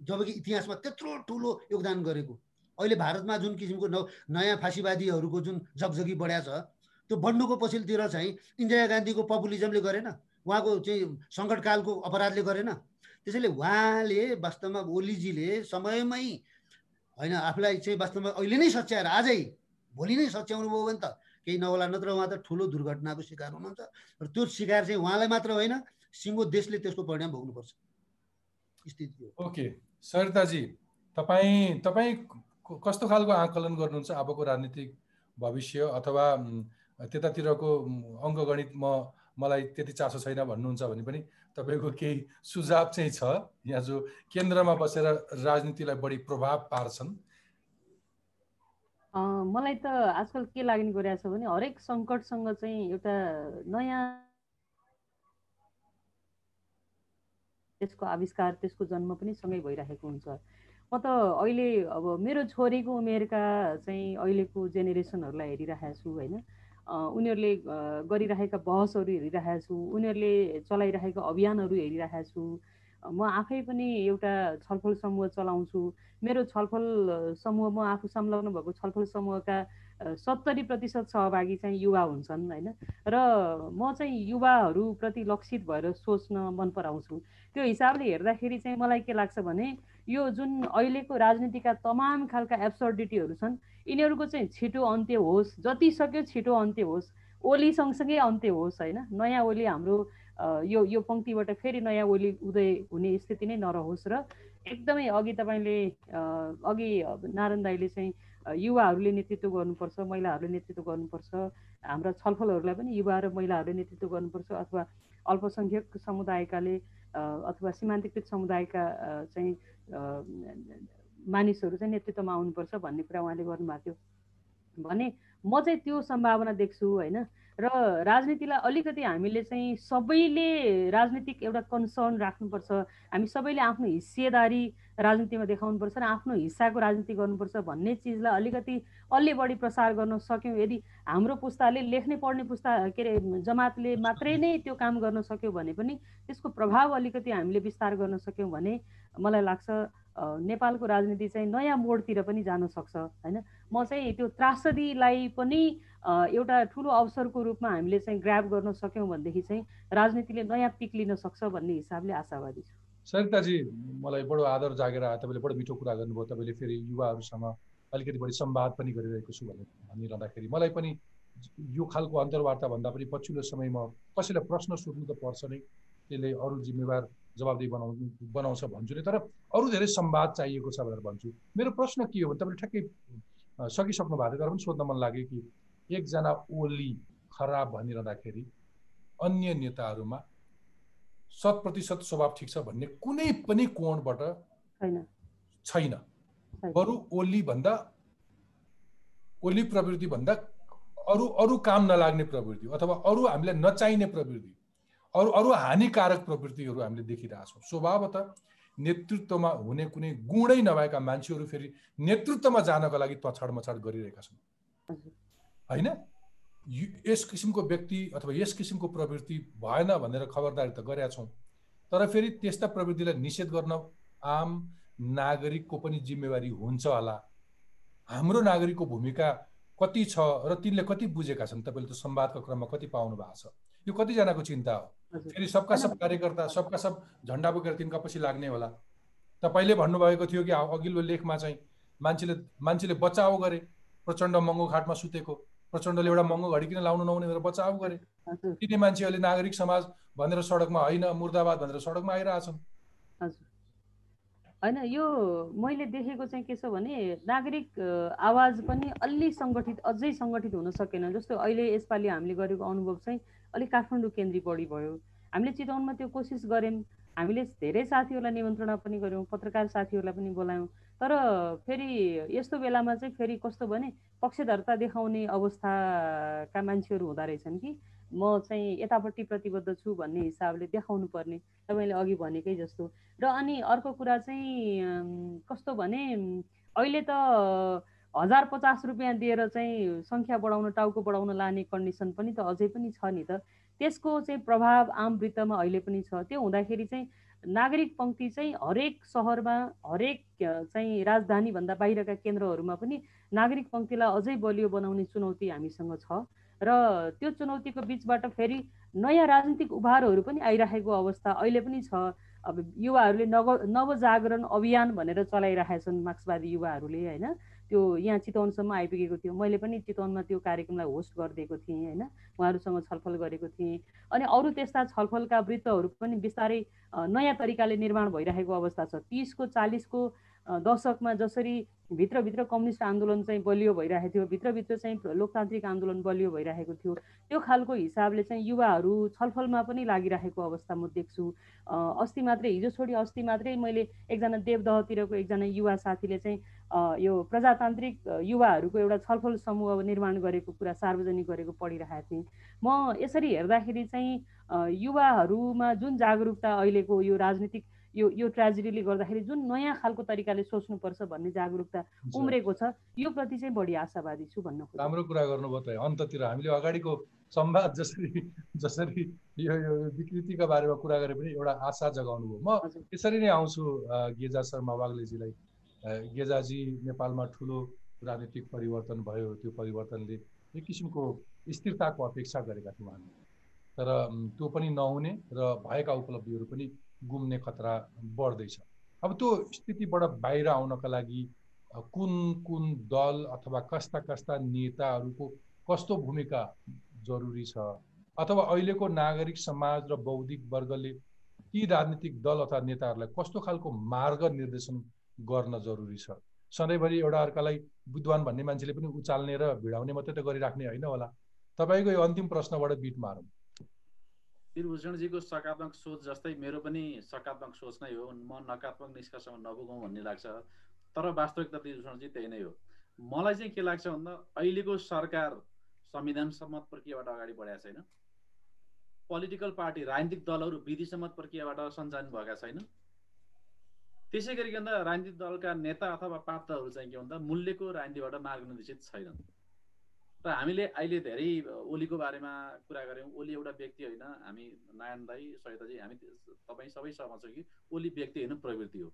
जबकि इतिहासमा त्यत्रो ठुलो योगदान गरेको। अहिले भारतमा जुन किसिमको नौ नयाँ फाँसीवादीहरूको जुन जगजगी बढ्या छ त्यो बढ्नुको पछिल्लोतिर चाहिँ इन्दिरा गान्धीको पपुलिजमले गरेन। उहाँको चाहिँ सङ्कटकालको अपराधले गरेन। त्यसैले उहाँले वास्तवमा ओलीजीले समयमै होइन आफूलाई चाहिँ वास्तवमा अहिले नै सच्याएर आजै भोलि नै सच्याउनु भयो भने त केही नहोला नत्र उहाँ त ठुलो दुर्घटनाको शिकार हुनुहुन्छ र त्यो शिकार चाहिँ उहाँलाई मात्र होइन सिङ्गो देशले त्यसको परिणाम भोग्नुपर्छ। स्थिति हो? ओके। सरिताजी तपाईँ तपाईँ कस्तो खालको आकलन गर्नुहुन्छ अबको राजनीतिक भविष्य अथवा त्यतातिरको अङ्कगणित म मलाई त्यति चासो छैन भन्नुहुन्छ भने पनि तपाईँको केही सुझाव चाहिँ छ। यहाँ जो केन्द्रमा बसेर राजनीतिलाई बढी प्रभाव पार्छन्। मलाई त आजकल के लाग्ने गरिरहेको छ भने हरेक सङ्कटसँग चाहिँ एउटा नयाँ त्यसको आविष्कार त्यसको जन्म पनि सँगै भइरहेको हुन्छ। म त अहिले अब मेरो छोरीको उमेरका चाहिँ अहिलेको जेनेरेसनहरूलाई हेरिरहेको छु होइन। उनीहरूले गरिरहेका बहसहरू हेरिरहेको छु उनीहरूले चलाइरहेका अभियानहरू हेरिरहेको छु म आफै पनि एउटा छलफल समूह चलाउँछु। मेरो छलफल समूह म आफू संलग्न भएको छलफल समूहका सत्तरी प्रतिशत सहभागी चाहिँ युवा हुन्छन् होइन? र म चाहिँ युवाहरूप्रति लक्षित भएर सोच्न मन पराउँछु। त्यो हिसाबले हेर्दाखेरि चाहिँ मलाई के लाग्छ भने यो जुन अहिलेको राजनीतिका तमाम खालका एब्सर्डिटीहरू छन् यिनीहरूको चाहिँ छिटो अन्त्य होस् जति सक्यो छिटो अन्त्य होस् ओली सँगसँगै अन्त्य होस् होइन? नयाँ ओली हाम्रो यो यो पङ्क्तिबाट फेरि नयाँ ओली उदय हुने स्थिति नै नरहोस् र एकदमै अघि तपाईँले अघि नारायण दाईले चाहिँ युवाहरूले नेतृत्व गर्नुपर्छ महिलाहरूले नेतृत्व गर्नुपर्छ। हाम्रा छलफलहरूलाई पनि युवा र महिलाहरूले नेतृत्व गर्नुपर्छ अथवा अल्पसङ्ख्यक समुदायकाले अथवा सीमान्तकृत समुदायका चाहिँ मानिसहरू चाहिँ नेतृत्वमा आउनुपर्छ भन्ने कुरा उहाँले गर्नुभएको थियो। भने म चाहिँ त्यो सम्भावना देख्छु होइन? र राजनीतिलाई अलिकति हामीले चाहिँ सबैले राजनीतिक एउटा कन्सर्न राख्नुपर्छ। हामी सबैले आफ्नो हिस्सेदारी राजनीतिमा देखाउनुपर्छ र आफ्नो हिस्साको राजनीति गर्नुपर्छ भन्ने चिजलाई अलिकति अलि बढी प्रसार गर्न सक्यौँ। यदि हाम्रो पुस्ताले लेख्ने पढ्ने पुस्ता के अरे जमातले मात्रै नै त्यो काम गर्न सक्यो भने पनि त्यसको प्रभाव अलिकति हामीले विस्तार गर्न सक्यौँ भने मलाई लाग्छ नेपालको राजनीति चाहिँ नयाँ मोडतिर पनि जान सक्छ होइन? म चाहिँ त्यो त्रासदीलाई पनि एउटा ठुलो अवसरको रूपमा हामीले चाहिँ ग्राप गर्न सक्यौँ भनेदेखि चाहिँ राजनीतिले नयाँ पिक लिन सक्छ भन्ने हिसाबले आशावादी छु। सरिताजी मलाई बडो आदर जागेर आयो तपाईँले बडो मिठो कुरा गर्नुभयो। तपाईँले फेरि युवाहरूसँग अलिकति बढी संवाद पनि गरिरहेको छु भने भनिरहँदाखेरि मलाई पनि यो खालको अन्तर्वार्ता भन्दा पनि पछिल्लो समयमा कसैलाई प्रश्न सोध्नु त पर्छ नै त्यसले अरू जिम्मेवार जवाबदेही बनाउनु बनाउँछ भन्छु नै। तर अरू धेरै संवाद चाहिएको छ भनेर भन्छु। मेरो प्रश्न के हो भने तपाईँले ठ्याक्कै सकिसक्नु भएको थियो तर पनि सोध्न मन लाग्यो कि एकजना ओली खराब भनिरहँदाखेरि अन्य नेताहरूमा शत प्रतिशत स्वभाव ठिक छ भन्ने कुनै पनि कोणबाट छैन। बरु ओली भन्दा ओली प्रवृत्ति भन्दा अरू अरू काम नलाग्ने प्रवृत्ति अथवा अरू हामीलाई नचाहिने प्रवृत्ति अरू अरू हानिकारक प्रवृत्तिहरू हामीले देखिरहेछौँ स्वभावतः नेतृत्वमा हुने कुनै गुणै नभएका मान्छेहरू फेरि नेतृत्वमा जानको लागि तछाड मछाड गरिरहेका छन्। होइन? यस किसिमको व्यक्ति अथवा यस किसिमको प्रवृत्ति भएन भनेर खबरदारी त गरेका छौँ। तर फेरि त्यस्ता प्रवृत्तिलाई निषेध गर्न आम नागरिकको पनि जिम्मेवारी हुन्छ होला। हाम्रो नागरिकको भूमिका कति छ र तिनले कति बुझेका छन्? तपाईँले त संवादको क्रममा कति पाउनु भएको छ। यो कतिजनाको चिन्ता हो। फेरि सबका सब कार्यकर्ता सबका सब झन्डा बोकेर तिनका पछि लाग्ने होला। तपाईँले भन्नुभएको थियो कि अघिल्लो लेखमा चाहिँ मान्छेले मान्छेले बचाउ गरे प्रचण्ड महँगो घाटमा सुतेको। प्रचण्डले एउटा महँगो घडी किन लाउनु नहुने भनेर बचाउ गरे। तिनी मान्छेहरूले नागरिक समाज भनेर सडकमा होइन मुर्दाबाद भनेर सडकमा आइरहेछन्। होइन यो मैले देखेको चाहिँ के छ भने नागरिक आवाज पनि अलि सङ्गठित अझै सङ्गठित हुन सकेन। जस्तो अहिले यसपालि हामीले गरेको अनुभव चाहिँ अलिक काठमाडौँ केन्द्री बढी भयो। हामीले चितवनमा त्यो कोसिस गऱ्यौँ। हामीले धेरै साथीहरूलाई निमन्त्रणा पनि गऱ्यौँ पत्रकार साथीहरूलाई पनि बोलायौँ। तर फेरि यस्तो बेलामा चाहिँ फेरि कस्तो भने पक्षधरता देखाउने अवस्थाका मान्छेहरू हुँदो रहेछन् कि म चाहिँ यतापट्टि प्रतिबद्ध छु भन्ने हिसाबले देखाउनु पर्ने तपाईँले अघि भनेकै जस्तो। र अनि अर्को कुरा चाहिँ कस्तो भने अहिले त हजार पचास रुपियाँ दिएर चाहिँ सङ्ख्या बढाउन टाउको बढाउन लाने कन्डिसन पनि त अझै पनि छ नि त। त्यसको चाहिँ प्रभाव आम वृत्तमा अहिले पनि छ। त्यो हुँदाखेरि चाहिँ नागरिक पङ्क्ति चाहिँ हरेक सहरमा हरेक चाहिँ राजधानीभन्दा बाहिरका केन्द्रहरूमा पनि नागरिक पङ्क्तिलाई अझै बलियो बनाउने चुनौती हामीसँग छ। र त्यो चुनौतीको बिचबाट फेरि नयाँ राजनीतिक उभारहरू पनि आइराखेको अवस्था अहिले पनि छ। अब युवाहरूले नव नवजागरण अभियान भनेर चलाइरहेका छन् मार्क्सवादी युवाहरूले होइन? त्यो यहाँ चितवनसम्म आइपुगेको थियो। मैले पनि चितवनमा त्यो कार्यक्रमलाई होस्ट गरिदिएको थिएँ होइन? उहाँहरूसँग छलफल गरेको थिएँ। अनि अरू त्यस्ता छलफलका वृत्तहरू पनि बिस्तारै नयाँ तरिकाले निर्माण भइरहेको अवस्था छ। तिसको चालिसको दशकमा जसरी भित्रभित्र कम्युनिस्ट आन्दोलन चाहिँ बलियो भइरहेको थियो भित्रभित्र चाहिँ लोकतान्त्रिक आन्दोलन बलियो भइरहेको थियो त्यो खालको हिसाबले चाहिँ युवाहरू छलफलमा पनि लागिरहेको अवस्था म देख्छु। अस्ति मात्रै हिजो छोडी अस्ति मात्रै मैले एकजना देवदहतिरको एकजना युवा साथीले चाहिँ यो प्रजातान्त्रिक युवाहरूको एउटा छलफल समूह निर्माण गरेको कुरा सार्वजनिक गरेको पढिरहेको थिएँ। म यसरी हेर्दाखेरि चाहिँ युवाहरूमा जुन जागरुकता अहिलेको यो राजनीतिक यो यो ट्रेजेडीले गर्दाखेरि जुन नयाँ खालको तरिकाले सोच्नुपर्छ भन्ने जागरुकता उम्रेको छ यो प्रति चाहिँ बढी आशावादी छु भन्न राम्रो कुरा गर्नुभयो त अन्ततिर हामीले अगाडिको संवाद जसरी जसरी यो यो विकृतिका बारेमा कुरा गरे पनि एउटा आशा जगाउनु भयो। म यसरी नै आउँछु गेजा शर्मा वाग्लेजीलाई गेजाजी नेपालमा ठुलो राजनीतिक परिवर्तन भयो त्यो परिवर्तनले एक किसिमको स्थिरताको अपेक्षा गरेका थियौँ हामी। तर त्यो पनि नहुने र भएका उपलब्धिहरू पनि गुम्ने खतरा बढ्दैछ। अब त्यो स्थितिबाट बाहिर आउनका लागि कुन कुन दल अथवा कस्ता कस्ता नेताहरूको कस्तो भूमिका जरुरी छ? अथवा अहिलेको नागरिक समाज र बौद्धिक वर्गले ती राजनीतिक दल अथवा नेताहरूलाई कस्तो खालको मार्ग निर्देशन गर्न जरुरी छ? सधैँभरि एउटा अर्कालाई विद्वान भन्ने मान्छेले पनि उचाल्ने र भिडाउने मात्रै त गरिराख्ने होइन होला। तपाईँको यो अन्तिम प्रश्नबाट बिट मारौँ। वीरभूषणजीको सकारात्मक सोच जस्तै मेरो पनि सकारात्मक सोच नै हो। म नकारात्मक निष्कर्षमा नपुगौँ भन्ने लाग्छ। तर वास्तविकता वीरभूषणजी त्यही नै हो। मलाई चाहिँ के लाग्छ भन्दा अहिलेको सरकार संविधान सम्मत प्रक्रियाबाट अगाडि बढाएको छैन। पोलिटिकल पार्टी राजनीतिक दलहरू विधि सम्मत प्रक्रियाबाट सञ्चालन भएका छैन। त्यसै गरिकन राजनीतिक दलका नेता अथवा पात्रहरू चाहिँ के भन्दा मूल्यको राजनीतिबाट मार्गनिर्देशित छैनन्। र हामीले अहिले धेरै ओलीको बारेमा कुरा गऱ्यौँ। ओली एउटा व्यक्ति होइन हामी नारायण दाई सहिताजी हामी तपाईँ सबै सहमत छौँ कि ओली व्यक्ति होइन प्रवृत्ति हो।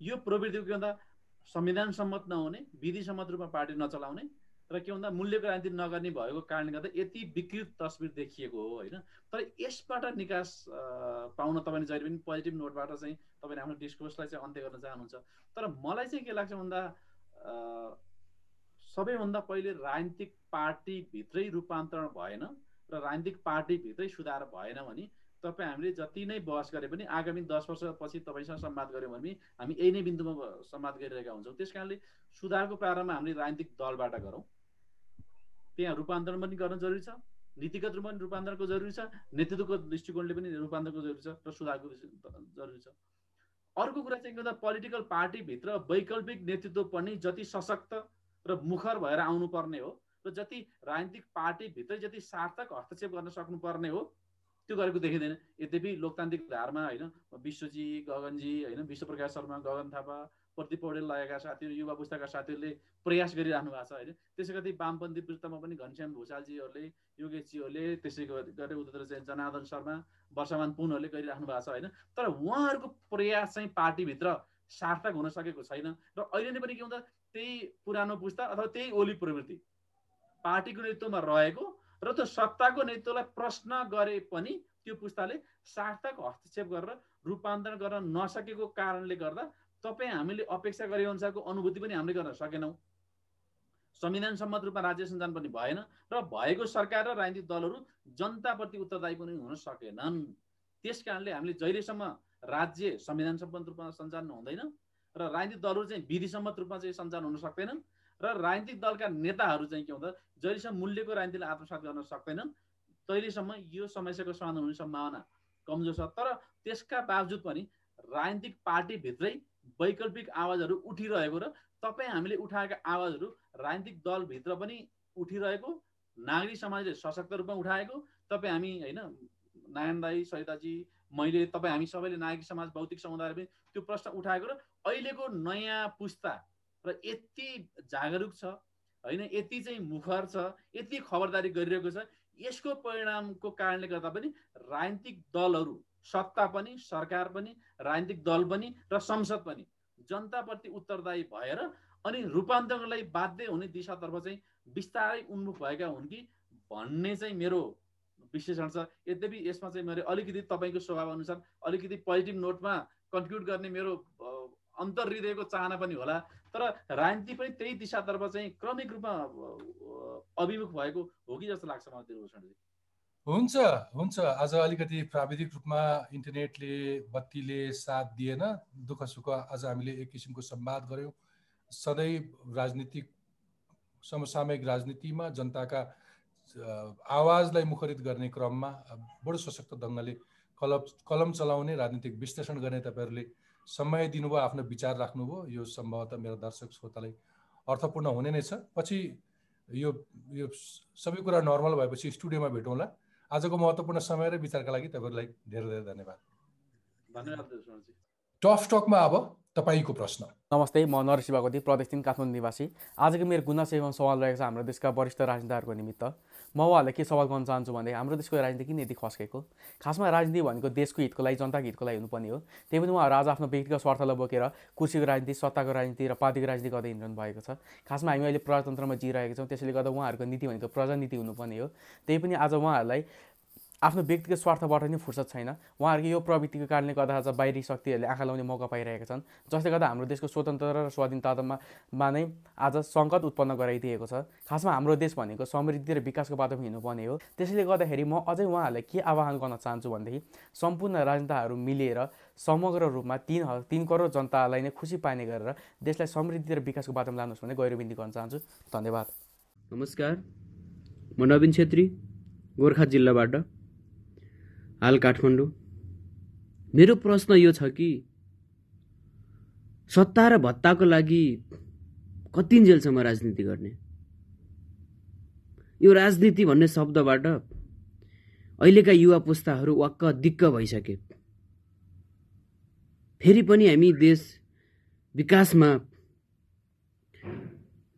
यो प्रवृत्तिको के भन्दा संविधान सम्मत नहुने विधि सम्मत रूपमा पार्टी नचलाउने र के भन्दा मूल्यको राजनीति नगर्ने भएको कारणले गर्दा यति विकृत तस्विर देखिएको हो होइन। तर यसबाट निकास पाउन तपाईँले जहिले पनि पोजिटिभ नोटबाट चाहिँ तपाईँले आफ्नो डिस्कोर्सलाई चाहिँ अन्त्य गर्न चाहनुहुन्छ। तर मलाई चाहिँ के लाग्छ भन्दा सबैभन्दा पहिले राजनीतिक पार्टीभित्रै रूपान्तरण भएन र राजनीतिक पार्टीभित्रै सुधार भएन भने तपाईँ हामीले जति नै बहस गरे पनि आगामी दस वर्षपछि तपाईँसँग संवाद गऱ्यौँ भने हामी यही नै बिन्दुमा संवाद गरिरहेका हुन्छौँ। त्यस कारणले सुधारको प्रारम्भ हामीले राजनीतिक दलबाट गरौँ। त्यहाँ रूपान्तरण पनि गर्न जरुरी छ नीतिगत रूपमा पनि रूपान्तरणको जरुरी छ नेतृत्वको दृष्टिकोणले पनि रूपान्तरणको जरुरी छ र सुधारको जरुरी छ। अर्को कुरा चाहिँ के पोलिटिकल पार्टीभित्र वैकल्पिक नेतृत्व पनि जति सशक्त र मुखर भएर आउनुपर्ने हो र जति राजनीतिक पार्टीभित्रै जति सार्थक हस्तक्षेप गर्न सक्नुपर्ने हो त्यो गरेको देखिँदैन। यद्यपि लोकतान्त्रिक धारमा होइन विश्वजी गगनजी होइन विश्वप्रकाश शर्मा गगन थापा प्रदीप पौडेल लगाएका साथीहरू युवा पुस्ताका साथीहरूले प्रयास गरिरहनु भएको छ होइन। त्यसै गरी वामपन्थी वृत्तमा पनि घनश्याम भूषालजीहरूले योगेशजीहरूले त्यसै गरी उता चाहिँ जनार्दन शर्मा वर्षमान पुनहरूले गरिराख्नु भएको छ होइन। तर उहाँहरूको प्रयास चाहिँ पार्टीभित्र सार्थक हुन सकेको छैन। र अहिले नै पनि के हुन्छ त्यही पुरानो पुस्ता अथवा त्यही ओली प्रवृत्ति पार्टीको नेतृत्वमा रहेको र त्यो सत्ताको नेतृत्वलाई प्रश्न गरे पनि त्यो पुस्ताले सार्थक हस्तक्षेप गरेर रूपान्तरण गर्न नसकेको कारणले गर्दा तपाईँ हामीले अपेक्षा गरे अनुसारको अनुभूति पनि हामीले गर्न सकेनौँ। संविधान सम्मत रूपमा राज्य सञ्चालन पनि भएन र भएको सरकार र राजनीतिक दलहरू जनताप्रति उत्तरदायी पनि हुन सकेनन्। त्यस कारणले हामीले जहिलेसम्म राज्य संविधान सम्मत रूपमा सञ्चालन हुँदैन र राजनीतिक दलहरू चाहिँ विधि सम्मत रूपमा चाहिँ सञ्चालन हुन सक्दैनन् र राजनीतिक दलका नेताहरू चाहिँ के भन्दा जहिलेसम्म मूल्यको राजनीतिलाई आत्मसात गर्न सक्दैनन् तहिलेसम्म यो समस्याको समाधान हुने सम्भावना कमजोर छ। तर त्यसका बावजुद पनि राजनीतिक पार्टीभित्रै वैकल्पिक आवाजहरू उठिरहेको र तपाईँ हामीले उठाएका आवाजहरू राजनीतिक दलभित्र पनि उठिरहेको नागरिक समाजले सशक्त रूपमा उठाएको तपाईँ हामी होइन नारायण दाई सहिताजी मैले तपाईँ हामी सबैले नागरिक समाज भौतिक समुदायले पनि त्यो प्रश्न उठाएको र अहिलेको नयाँ पुस्ता र यति जागरुक छ होइन? यति चाहिँ मुखर छ यति खबरदारी गरिरहेको छ यसको परिणामको कारणले गर्दा पनि राजनीतिक दलहरू सत्ता पनि सरकार पनि राजनीतिक दल पनि र संसद पनि जनताप्रति उत्तरदायी भएर अनि रूपान्तरणलाई बाध्य हुने दिशातर्फ चाहिँ बिस्तारै उन्मुख भएका हुन् कि भन्ने चाहिँ मेरो विश्लेषण छ। यद्यपि यसमा चाहिँ मैले अलिकति तपाईँको स्वभाव अनुसार अलिकति पोजिटिभ नोटमा कन्क्लुड गर्ने मेरो अन्तर्हृदयको चाहना पनि होला। तर राजनीति पनि त्यही दिशातर्फ चाहिँ क्रमिक रूपमा अभिमुख भएको हो कि जस्तो लाग्छ मलाई दिलभूषणजी? हुन्छ हुन्छ। आज अलिकति प्राविधिक रूपमा इन्टरनेटले बत्तीले साथ दिएन। दुःख सुख आज हामीले एक किसिमको संवाद गऱ्यौँ। सधैँ राजनीतिक समसामयिक राजनीतिमा जनताका आवाजलाई मुखरित गर्ने क्रममा बडो सशक्त ढङ्गले कलम कलम चलाउने राजनीतिक विश्लेषण गर्ने तपाईँहरूले समय दिनुभयो आफ्नो विचार राख्नुभयो यो सम्भवतः मेरो दर्शक श्रोतालाई अर्थपूर्ण हुने नै छ। पछि यो यो सबै कुरा नर्मल भएपछि स्टुडियोमा भेटौँला। आजको महत्त्वपूर्ण समय र विचारका लागि तपाईँहरूलाई धेरै धेरै धन्यवाद। धन्यवाद टफ टकमा अब तपाईँको प्रश्न। नमस्ते म नरेश बागवती प्रदेश तिन काठमाडौँ निवासी। आजको मेरो गुनासो एवं सवाल रहेको छ हाम्रो देशका वरिष्ठ राजनेताहरूको निमित्त। म उहाँहरूलाई के सवाल गर्न चाहन्छु भने हाम्रो देशको राजनीति किन यति खस्केको? खासमा राजनीति भनेको देशको हितको लागि जनताको हितको लागि हुनुपर्ने हो। त्यही पनि उहाँहरू आज आफ्नो व्यक्तिगत स्वार्थलाई बोकेर कुर्सीको राजनीति सत्ताको राजनीति र पार्टीको राजनीति गर्दै हिँड्नु भएको छ। खासमा हामी अहिले प्रजातन्त्रमा जिइरहेका छौँ त्यसैले गर्दा उहाँहरूको नीति भनेको प्रजानीति हुनुपर्ने हो। त्यही पनि आज उहाँहरूलाई आफ्नो व्यक्तिगत स्वार्थबाट नै फुर्सद छैन। उहाँहरूको यो प्रवृत्तिको कारणले गर्दा आज बाहिरी शक्तिहरूले आँखा लाउने मौका पाइरहेका छन् जसले गर्दा हाम्रो देशको स्वतन्त्रता र स्वाधीनतामा मा नै आज सङ्कट उत्पन्न गराइदिएको छ। खासमा हाम्रो देश भनेको समृद्धि र विकासको बाटोमा हिँड्नुपर्ने हो। त्यसैले गर्दाखेरि म अझै उहाँहरूलाई के आह्वान गर्न चाहन्छु भनेदेखि सम्पूर्ण राजनेताहरू मिलेर समग्र रूपमा तिन तिन करोड जनतालाई नै खुसी पार्ने गरेर देशलाई समृद्धि र विकासको बाटोमा लानुहोस् भन्ने गहिरो बिन्ती गर्न चाहन्छु। धन्यवाद। नमस्कार। म नवीन छेत्री गोर्खा जिल्लाबाट। हाल काठमाडौँ? मेरो प्रश्न यो छ कि सत्ता र भत्ताको लागि कतिन्जेलसम्म राजनीति गर्ने? यो राजनीति भन्ने शब्दबाट अहिलेका युवा पुस्ताहरू वाक्क दिक्क भइसके। फेरि पनि हामी देश विकासमा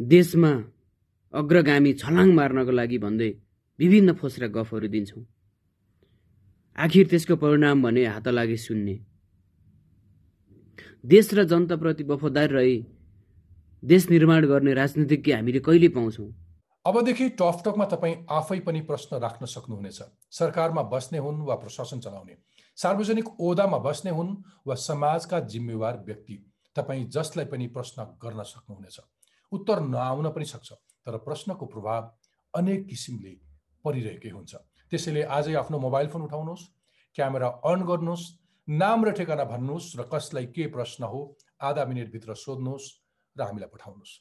देशमा अग्रगामी छलाङ मार्नको लागि भन्दै विभिन्न फोस्रा गफहरू दिन्छौँ। आखिर त्यसको परिणाम भने हात लागि सुन्ने। देश र जनताप्रति वफादार रही देश निर्माण गर्ने राजनीतिज्ञ हामीले कहिले पाउँछौँ? अबदेखि टकटकमा तपाईँ आफै पनि प्रश्न राख्न सक्नुहुनेछ। सरकारमा बस्ने हुन् वा प्रशासन चलाउने? सार्वजनिक ओदामा बस्ने हुन् वा समाजका जिम्मेवार व्यक्ति? तपाईँ जसलाई पनि प्रश्न गर्न सक्नुहुनेछ। उत्तर नआउन पनि सक्छ तर प्रश्नको प्रभाव अनेक किसिमले परिरहेकै हुन्छ। त्यसैले आजै आफ्नो मोबाइल फोन उठाउनुहोस् क्यामेरा अन गर्नुहोस् नाम र ठेगाना भन्नुहोस् र कसलाई के प्रश्न हो आधा मिनटभित्र सोध्नुहोस् र हामीलाई पठाउनुहोस्।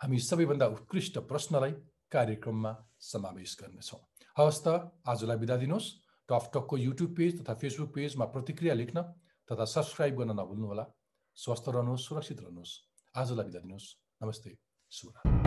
हामी सबैभन्दा उत्कृष्ट प्रश्नलाई कार्यक्रममा समावेश गर्नेछौँ। हवस् त आजलाई बिदा दिनुहोस्। टकटकको युट्युब पेज तथा फेसबुक पेजमा प्रतिक्रिया लेख्न तथा सब्सक्राइब गर्न नभुल्नुहोला। स्वस्थ रहनुहोस् सुरक्षित रहनुहोस्। आजलाई बिदा दिनुहोस्। नमस्ते शुभ